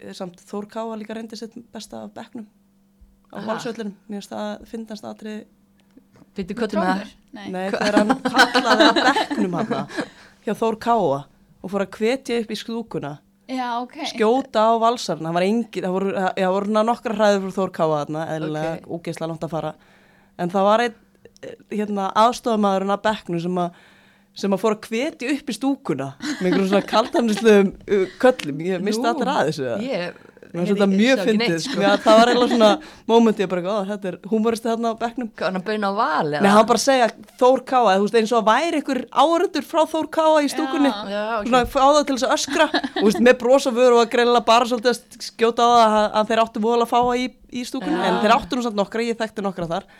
er samt Þór Káa líka reyndi sitt besta af bekknum á Aha. valsvöllinum mér finnst það finnast atrið Býttu kottum með það? Nei. nei, þegar hann kallaði að bekknum hann hjá Þór Káa og fór að hvetja upp í sklúkuna Já, ok. skjóta á valsarna, það var engin það voru, já, voru nokkra hræður fyrir Þór Káa þarna, eðlilega, Ok. okay. ógeðslega langt að fara en það var einn eh, hérna, aðstofamæðurinn að bekknu sem að sem að fór að hvetja upp í stúkuna með einhverjum svona kaltanislegum uh, köllum, ég misti Nú, allir að þessu það var þetta mjög fyndið, sko. Það var eiginlega svona mómenti, ég bara, þetta er humoristi þarna á Hvað hann bauna á val? eða? Nei, hann bara segja Þór Káa, þú veist, eins og að væri einhver áhörundur frá Þór Káa í stúkunni Já. Já, ok. svona fá það til þess að öskra veist, með brosa vör og að greinilega bara svolítið að skjóta á það að, að þeir áttu vola að fá í, í stúkunni Já. en þeir áttu nú samt nokkra, ég þekkti nokkra þar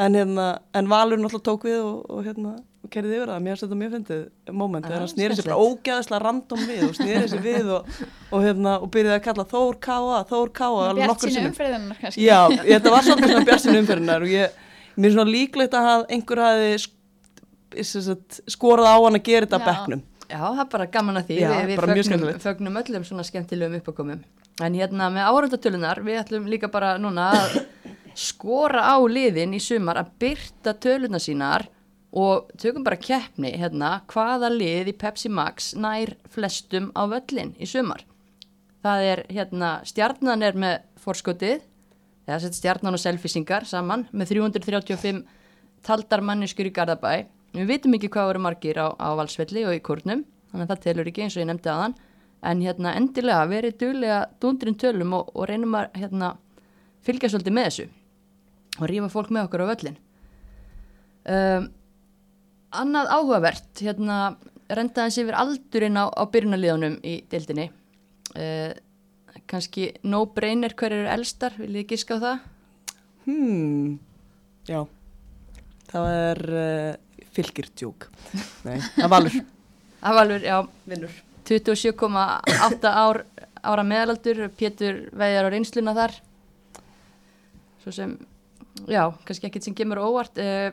en, hérna, en Valur náttúrulega tók við og, og, hérna, og kerði yfir það mér finnst þetta mjög fyndið moment Já, þegar hann snýri sér bara ógæðislega random við og snýri sér við og, og, hérna, og byrjaði að kalla Þór Káa, Þór Káa alveg sínu sinnum. umferðunar kannski. Já, þetta var svolítið svona björnsinu umferðinar og ég, mér er svona líklegt að einhver hafi skorað á hann að gera þetta að Já. bekknum Já, það er bara gaman að því, Já, við, við fögnum, fögnum öllum svona skemmtilegum uppákomum. En hérna með áhörundatölunar, við ætlum líka bara núna að skora á liðin í sumar að byrta töluna sínar og tökum bara keppni hérna, hvaða lið í Pepsi Max nær flestum á völlin í sumar. Það er hérna, stjarnan er með forskotið, eða sett stjarnan og selfisingar saman með 335 taldar manneskur í Garðabæ. Við vitum ekki hvað voru margir á, á valsvelli og í kórnum þannig að það telur ekki eins og ég nefndi aðan en hérna endilega verið duglega dundrin tölum og, og reynum að hérna, fylgja svolítið með þessu og rífa fólk með okkur á völlin um, annað áhugavert hérna rendaðans yfir aldurinn á, á byrjunaliðunum í deildinni uh, kannski no-brainer hver eru elstar, viljið þið giska á það? Hmm, já, það er uh, fylgirtjúk. Nei, valur. Það var alveg, já, Vinnur. 27,8 ár, ára meðalaldur, Pétur veðjar á reynsluna þar. Svo sem, já, kannski ekkert sem gemur óvart. Uh,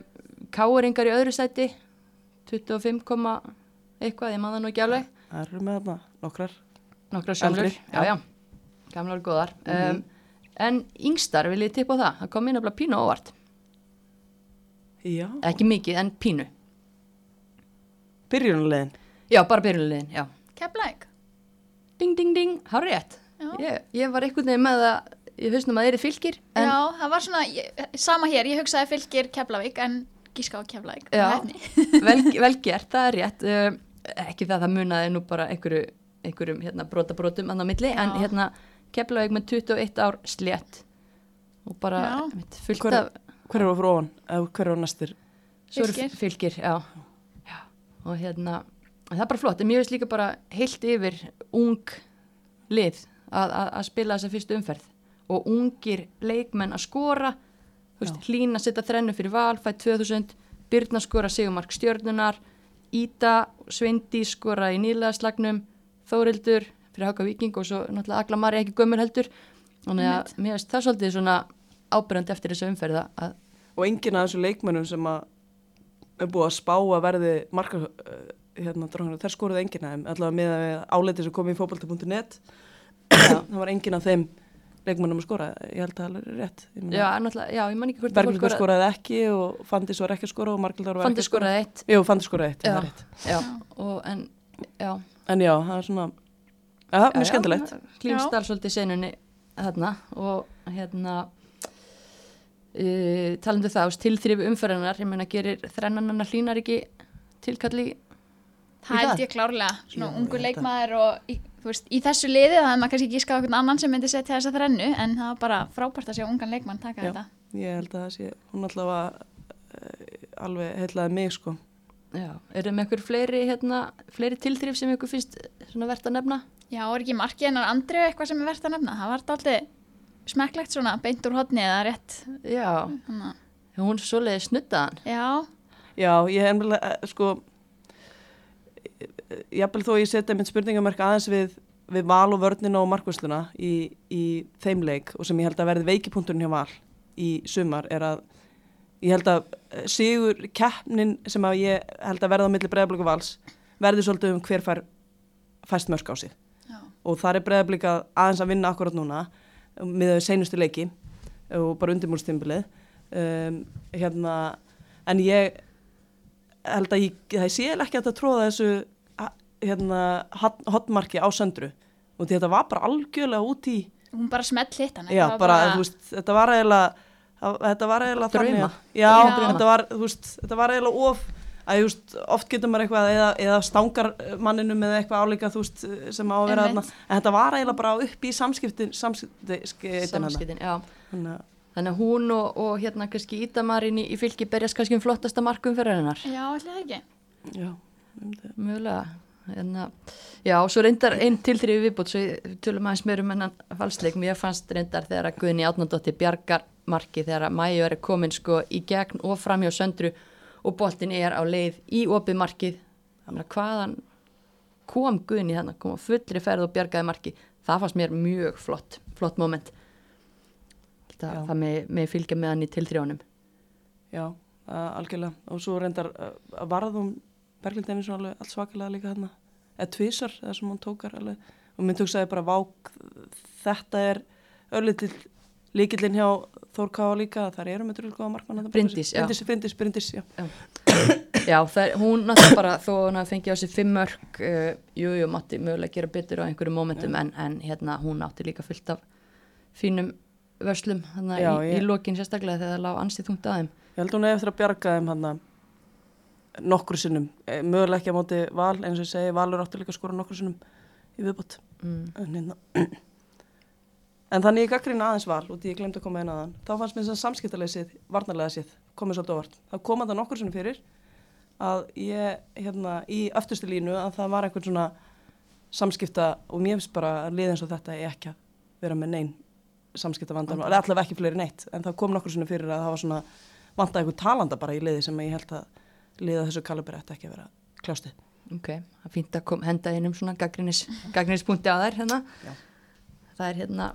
Káuringar í öðru sæti, 25, komma eitthvað, ég maður nú ekki alveg. Það eru með þarna nokkrar. Nokkra sjálfur, já, já. já, gamlar og góðar. Mhm. um, en yngstar, vil ég tippa á það, það kom inn að pínu á óvart. Já. Ekki mikið, en pínu. Byrjunarlegin. Já, bara byrjulegin, já. Keflæk. Ding, ding, ding, har rétt. Já. Ég, ég var einhvern veginn með það, ég hausnum að það er fylgir, en Já, það var svona, ég, sama hér, ég hugsaði fylgir Keflavík en gíska á Keflavík. Já. Hefni. vel, vel gert, það er rétt um, ekki það það munaði nú bara einhverju, einhverjum hérna, brotabrotum annar milli, en Já. hérna Keflavík með 21 ár slétt og bara Já. einmitt, fullt Hver- af Hver eru fyrir ofan? Eða hver eru næstir? svo eru Fylkir. fylgir já. Já. og hérna en það er bara flott, en mér veist líka bara heilt yfir ung lið að, að, að spila þessa fyrstu umferð og ungir leikmenn að skora. Veist, hlína setja þrennu fyrir val, fætt 2000 Byrna skora sigumark stjörnunar Íta, Sveindi skora í nýlega slagnum Þórildur fyrir Haka Víking og svo náttúrulega Agla Mari ekki gömur heldur. Þannig að mér veist það svolítið svona ábyrjandi eftir þessu umferða að Og enginn af þessu leikmönnum sem að er búið að spá að verði marka uh, hérna drónur, þær skoruðu enginn af þeim. Allavega með að áleiti sem kom í fótbolti.net það var enginn af þeim leikmönnum að skora, ég held að það er rétt. Ég meina, já, já, ég man ekki hvort Berglindar skoraði ekki og Fandis var ekki að skora og Margildar var Fandi ekki að skora. skoraði eitt. Jú, Fandis skoraði eitt, Já. það er rétt. já, og en já, En já, það er svona Já, mjög skemmtilegt. Klímsdal svolítið senunni þarna og hérna uh, talandu það ás tilþrif umferðanar, ég meina gerir þrennanana hlínar ekki tilkalli Það held ég klárlega, svona að- leikmaður og veist, í þessu liði það er maður kannski ekki skáð okkur annan sem myndi setja þessa þrennu en það var bara frábært að sjá ungan leikmann taka Já. þetta. Ég held að það sé, hún allavega uh, alveg heitlaði mig sko Já, eru með ykkur fleiri, hérna, fleiri tilþrif sem ykkur finnst svona verðt að nefna? Já, er ekki markið hennar Andrið eitthvað sem er verðt að nefna? Það var dálítið smekklegt svona, beint úr hodni eða rétt. Já, Þannig, að- hún svoleiði snuddaðan. já, Já, ég hef eh, sko jafnvel þó ég setja mynd spurningamark aðeins við, við val og vörnina og markvösluna í, í þeim leik og sem ég held að verði veikipunkturinn hjá val í sumar er að ég held að eh, sigur keppnin sem að ég held að verða á milli breyðablíku vals verði svolítið um hver fær fæst mörg á sig. Já, og það er breyðablík aðeins að vinna akkurat núna með þau seinustu leiki og bara undirmúlstimbilið um, hérna en ég held að ég, það sé ekki að þetta tróða þessu hérna hot- hotmarki á söndru og þetta var bara algjörlega út í hún bara smelt hitt hann. já, bara, þú veist, þetta var eiginlega það- þetta var eiginlega þannig já, Já. þetta var, veist, þetta var eiginlega of að, veist, oft getur maður eitthvað eða, eða stangar manninum eða eitthvað álíka, þú veist, sem á að vera þarna en þetta var eiginlega bara upp í samskiptin samskiptin Samskiptin, já. þannig að Þannig að hún og, og hérna kannski Ídamarin í, í fylki berjast kannski um flottasta markum fyrir hennar. Já, ætli það ekki. já, um. Mjögulega. Hérna, já, svo reyndar einn tilþrifi viðbútt, svo við tölum aðeins meir um hennan falsleik. Mér fannst reyndar þegar að Guðni Átnandóttir bjargar marki þegar að Mæju er komin sko í gegn og framhjá söndru og boltin er á leið í opið markið. Þannig að hvaðan kom Guðni þannig, kom á fullri ferð og bjargaði marki. Það fannst mér mjög flott, flott moment. Það, Já. það með, með fylgja með hann í tilþrjónum. já, algjörlega og svo reyndar uh, varðum Berglind Einarsson alveg allt svakalega líka þarna eða tvísar, það sem hún tókar alveg og minn tóksaði bara vák þetta er örlitil líkillin hjá Þór Káa líka þar eru með drulgóða markmann já. Bryndís, Bryndís, Bryndís, já. Já, það er, hún náttúrulega bara, þó hún hafi fengið á sig fimm mörg, uh, jú, jú, mátti mögulega gera betur á einhverjum momentum, en, en hérna, hún átti líka fullt af fínum vörslum, þannig Já, í, ég- í lokin sérstaklega þegar það lág ansið þungt að þeim. Ég held hún eða eftir að bjarga þeim hann nokkru sinnum, Eh, mögulega ekki á móti val, eins og ég segi, valur áttu líka að skora nokkru sinnum í viðbót. mm. En, hérna. en þannig ég gaggrina aðeins val, út í ég glemt að koma inn aðan, þá fannst mér þess að samskiptaleysið, varnarlega séð, komið svolítið óvart. Það kom að það nokkur sinnum fyrir að ég, hérna, í öftustu línu að það var einhvern svona samskipta og mér finnst bara að liða eins og þetta er ekki að vera með neinn samskipta vandan, okay. allavega ekki fleiri neitt en það kom nokkur sinnum fyrir að það var svona vantaði einhvern talanda bara í liði sem ég held að liða þessu kalibri ætti ekki að vera kljástið. Ok, það er fínt að kom, henda inn um svona gaggrinis, gaggrinnispunkti á þær hérna. Já. Það er hérna,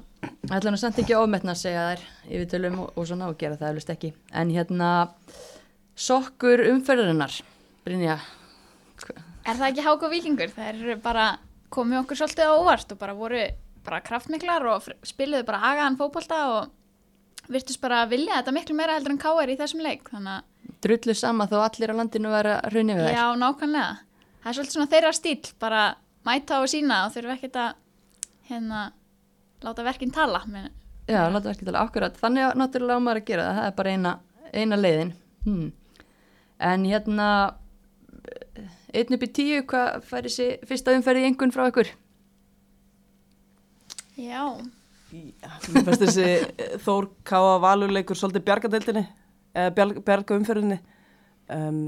ætla nú samt ekki ofmetna að segja þær yfir tölum og, og svona og gera það eflust ekki. En hérna, sokkur umferðarinnar, Brynja, Er það ekki hák og vikingur? Það eru bara komið okkur svolítið á óvart og bara voru bara kraftmiklar og spiluðu bara agaðan fótbolta og virtust bara að vilja þetta miklu meira heldur en káir í þessum leik. Drullu sama þó allir á landinu vera að raunni við þær. Já, nákvæmlega. Það er svolítið svona þeirra stíl, bara mæta og sína og þurfa ekkert að hérna, láta verkinn tala. Men, Já, láta ekki tala akkurat. Þannig að náttúrulega á maður að gera það, það er bara eina, eina leiðin. Hmm. En hérna, einn upp í tíu, hvað fær þessi fyrsta umferði einhvern frá ykkur? Já, Já, mér finnst þessi eh, Þór Káa valurleikur svolítið bjargadeildinni, eða bjarga, bjarga umferðinni um,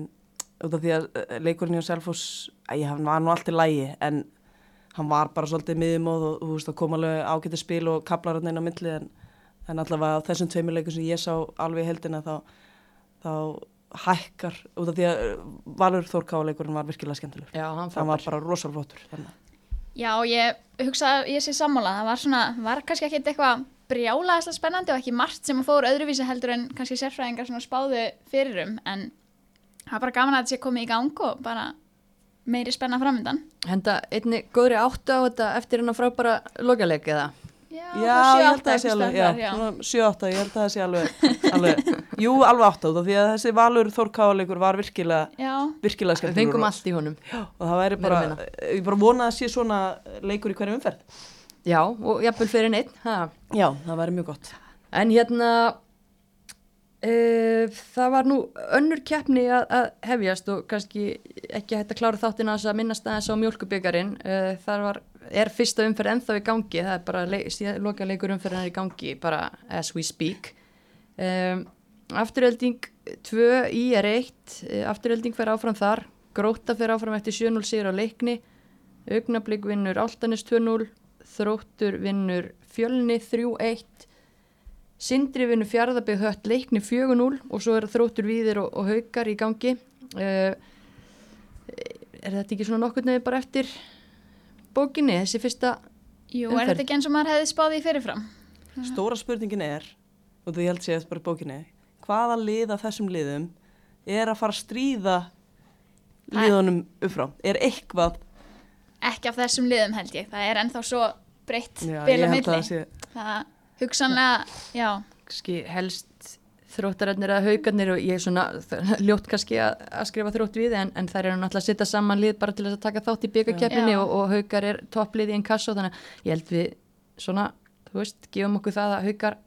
út af því að eh, leikurinn hjá Selfoss, æ, hann var nú allt í lægi en hann var bara svolítið miðjumóð og þú veist það kom alveg ágætið spil og kaplar hann inn á milli en, en allavega á þessum tveimur leikum sem ég sá alveg í heldina þá, þá hækkar út af því að eh, valur Þór Káa leikurinn var virkilega skemmtilegur. Já, hann Það var bara rosalflottur. Þannig. Já, ég hugsa að ég sé sammála. Það var svona, var kannski ekkert eitthvað brjálaðislega spennandi og ekki margt sem að fór öðruvísi heldur en kannski sérfræðingar svona spáðu fyrirum en það var bara gaman að þetta sé komið í gang og bara meiri spenna framöndan. Henda einni góðri áttu á þetta eftir hennar frábæra lokaleik eða? Já, Já, ég held að það sé alveg, já, svona 7-8, ég held að það sé alveg, alveg, jú, alveg 8 út af því að þessi Valur Þórkáleikur var virkilega, Já, virkilega Við skemmtilegur fengum og, allt í honum. og það væri bara, ég bara vona að sé svona leikur í hverju umferð. Já, og jafnvel fyrir neitt. Ha. Já, það væri mjög gott. En hérna, uh, það var nú önnur keppni að, að hefjast og kannski ekki hægt að klára þáttina þess að minnast aðeins á mjölkubyggarinn. Uh, þar var, er fyrsta umferð ennþá í gangi, það er bara síðan- loka leikur umferðin er í gangi, bara as we speak. Um, afturölding 2 í er 1, afturölding fer áfram þar, gróta fer áfram eftir 7-0 sigur á leikni, augnablík vinnur Áltanis 2-0, þróttur vinnur fjölni 3-1, Sindri vinnur fjárðabig hött leikni 4-0 og svo er þróttur víðir og, og haukar í gangi. Uh, er þetta ekki svona nokkur nefnir bara eftir bókinni, þessi fyrsta? jú, Umferð. er þetta ekki eins og maður hefði spáð í fyrirfram? Stóra spurningin er, og þú ég held sé eftir bara bókinni, hvaða lið af þessum liðum er að fara að stríða liðunum uppfrá? Er eitthvað, Ekki af þessum liðum held ég, það er ennþá svo breytt já, bil ég á held að milli. það sé, Það hugsanlega, já, Kanski helst þróttararnir eða haugarnir og ég er svona ljótt kannski að, að skrifa þrótt við en, en þær eru náttúrulega að setja saman lið bara til að taka þátt í byggakeppninni Já. og, og haugar er topplið í einn kasso þannig að ég held við svona, þú veist, gefum okkur það að haugar,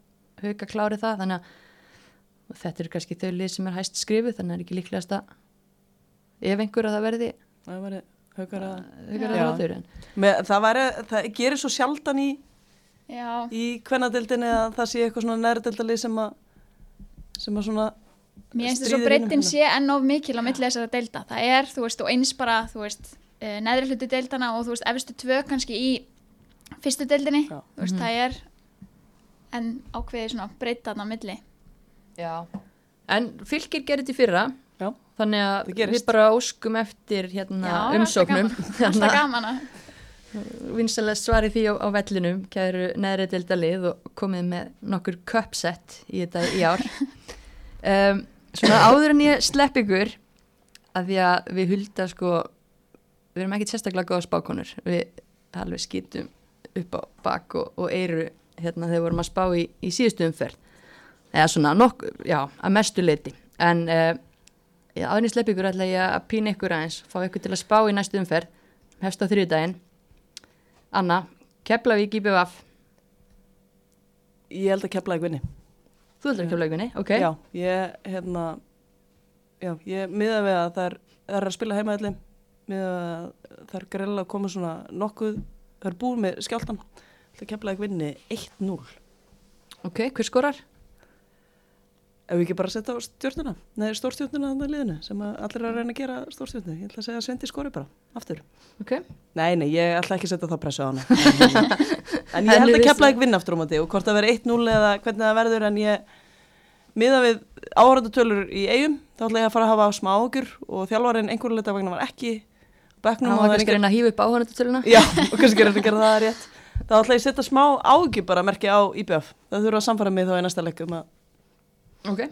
haugar klári það þannig að og þetta eru kannski þau lið sem er hæst skrifuð þannig að það er ekki líklegast að ef einhver að það verði það að, haugar að með, það væri, það gerir svo sjaldan í, já, í kvennadildinni að það sé eitthvað svona nærdeldalið sem að, sem að svona, mér finnst þess að breytin sé enn of mikil á milli þessara deilda. Það er, þú veist, og eins bara, þú veist, uh, neðri hluti deildana og þú veist, efstu tvö kannski í fyrstu deildinni, Já. þú veist, það er en ákveðið svona breytan á milli. Já. En fylgir gerir þetta í fyrra já, þannig að við bara óskum eftir hérna, umsóknum. Alltaf gaman að, vinsalega svari því á, á vellinum kæru neðri delta lið og komið með nokkur köpsett í þetta í ár. Um, svona áður en ég slepp ykkur að því að við hulda sko við erum ekkit sérstaklega góða spákonur. Við alveg skýtum upp á bak og, og eyru hérna þegar við vorum að spá í, í síðustu umferð. Eða svona nokk, já, að mestu leiti en uh, áður en ég slepp ykkur ætla ég að pína ykkur aðeins fá ykkur til að spá í næstu umferð hefst á þriðdægin Anna, Keflavík í BVF ég held að kepla ekki vinni. Þú heldur að Keflavík vinni, ok. Já, ég, hérna, já, ég miða við að það er það er að spila heimaðalli það er greiðlega að koma svona nokkuð, það er búið með skjáltan það ekki vinni 1-0 Ok, hver skorar? Ef við ekki bara setja á stjórnuna, neður stórstjórnuna þannig að liðinu sem að allir er að reyna að gera stórstjórnu. Ég ætla að segja að Svendi skori bara, aftur. Ok. Nei, nei, ég ætla ekki að setja það pressu á hana. En, ég held að kepla ekki vinna aftur á móti og hvort það verður 1-0 eða hvernig það verður en ég miða við áhörðatölur í eigum, þá ætla ég að fara að hafa smá ágjur og þjálfarinn einhverju leita vegna var ekki. Það var kannski reyna að hýfa upp áhörðatöluna. Ok,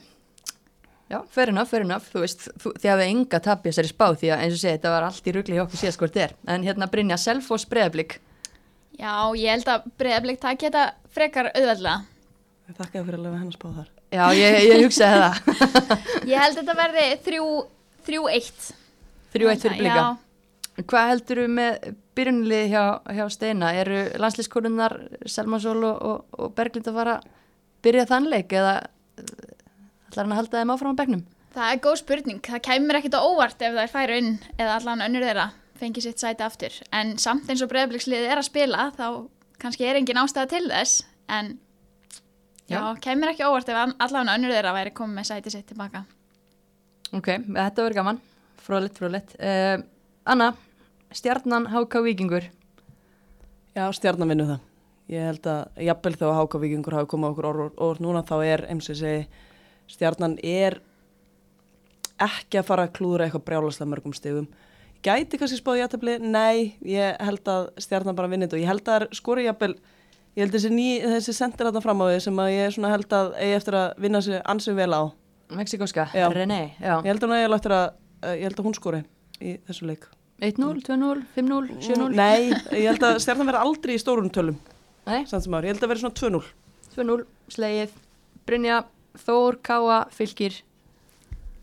já, fair enough, fair enough, þú veist, þú, þið hafið enga tapja sér í spá því að eins og segja, þetta var allt í ruggli hjá okkur síðast hvort er, en hérna Brynja, Selfos breðablík. Já, ég held að breðablík það geta frekar auðvöldlega. Þakka þér fyrir að lefa hennar spá þar. Já, ég, ég hugsaði það. ég held að þetta verði 3-1. 3-1 fyrir blíka. Hvað heldur þú með byrjunlið hjá, hjá Steina? Eru landslískonunnar Selma Sól og, og, og Berglind að fara að byrja þannleik eða ætlar hann að halda þeim áfram á begnum? Það er góð spurning. Það kemur ekkit á óvart ef það er færu inn eða allan önnur þeirra fengið sitt sæti aftur. En samt eins og bregðarbliksliðið er að spila þá kannski er engin ástæða til þess en já, já kemur ekki óvart ef allan önnur þeirra væri komið með sæti sitt tilbaka. Ok, þetta verður gaman. Frólitt, frólitt. Uh, Anna, stjarnan Háka Víkingur? Já, stjarnan vinnu það. Ég held að jafnvel þá að Háka Víkingur hafi komið okkur orð núna þá er eins og segi stjarnan er ekki að fara að klúðra eitthvað brjálaslega mörgum stegum gæti kannski spáði jættabli, nei ég held að stjarnan bara vinnit og ég held að skori jættabli ég held þessi, ný, þessi sendir það fram á því sem að ég held að eigi eftir að vinna sér ansið vel á. Mexikoska, René já. ég held að, að, ég held að hún skori í þessu leik. 1-0, 2-0, 5-0, 7-0 Nei, ég held að stjarnan verði aldrei í stórun tölum ég held að verði svona 2-0 2-0, slegið. Brynja Þór Káa fylgir.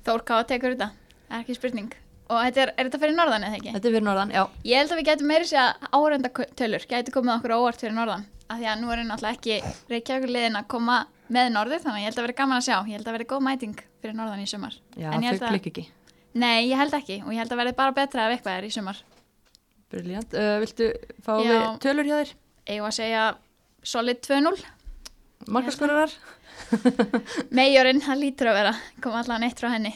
Þór Káa tekur þetta, ekki spurning. Og þetta er, er þetta fyrir norðan eða ekki? Þetta er fyrir norðan, já. Ég held að við getum meiri segja áhörendatölur getur komið okkur óvart fyrir norðan. Af því að nú er náttúrulega ekki Reykjavík-liðin að koma með norður þannig að ég held að vera gaman að sjá. Ég held að vera góð mæting fyrir norðan í sumar. Já, þau klikk ekki. Nei, ég held ekki. Og ég held að vera bara betra ef eitthvað er í sumar. Brilljant, uh, viltu fá við tölur hjá þér? Ég var að segja solid 2-0 Markaskorarar? Meijorinn, það lítur að vera kom allan eitt frá henni.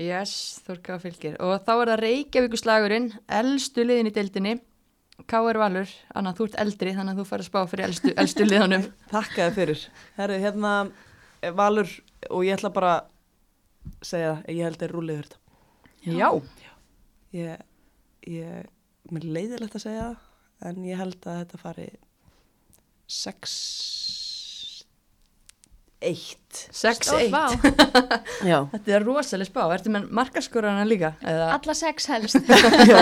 Yes, Þorka fylgir. Og þá er það Reykjavíkuslagurinn eldstu liðin í deildinni. K.R. Valur, Anna, þú ert eldri þannig að þú fara að spá fyrir eldstu, eldstu liðunum. Takk að þið fyrir. Herru, hérna, eh, Valur og ég ætla bara að segja ég held að það er rúlið fyrir þetta Já, Já. Ég, ég, mér leiðilegt að segja það en ég held að þetta fari 6 eitt 6-1 Þetta er rosalega spá, ertu með markaskorana líka? Eða? Alla 6 helst. Já,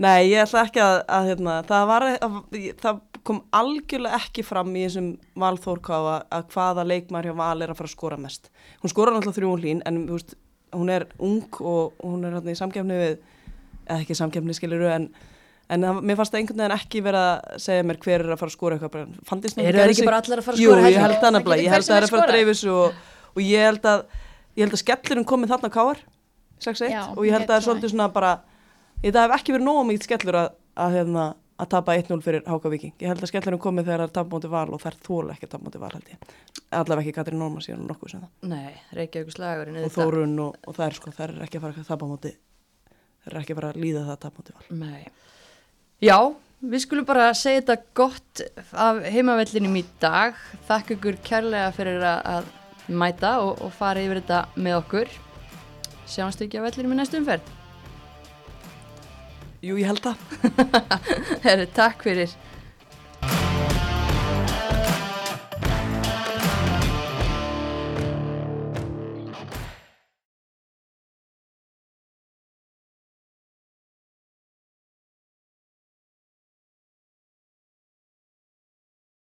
Nei, ég ætla ekki að, að hérna, það, var, að, það kom algjörlega ekki fram í þessum valþórkáfa að hvaða leikmar hjá val er að fara að skora mest. Hún skora náttúrulega þrjún hlín en veist, hún er ung og hún er hérna, í samkefni við, eða ekki samkefni skiliru en en það, mér fannst það einhvern veginn ekki verið að segja mér hver er að fara að skora eitthvað Er það ekki bara allar að fara að skora? Jú, ég held það nefnilega, ég held að það er að fara að dreifis og, og ég held að ég held að skellurinn komið þarna á káar 6-1 og ég held að það er svolítið svona bara ég það hef ekki verið nógu mikið skellur að, að, hérna, að tapa 1-0 fyrir Háka Viking ég held að skellurinn komið þegar það er tapa mútið val og það er þóla ekki mútið val held ég. Allavega ekki Katrín Norma síðan nokkuð sem það. Nei, Reykjavík slagurinn og Þórun og, og það er sko, það er ekki að fara að tapa mútið það er ekki að fara að líða það að tapa mútið val. Nei Já, við skulum bara segja þetta gott af heimavellinum í dag. Þakk ykkur kærlega fyrir að mæta og, og fara yfir þetta með okkur. Sjáumstu ekki á vellinum í næstum ferð? Jú, ég held það. Herri, takk fyrir.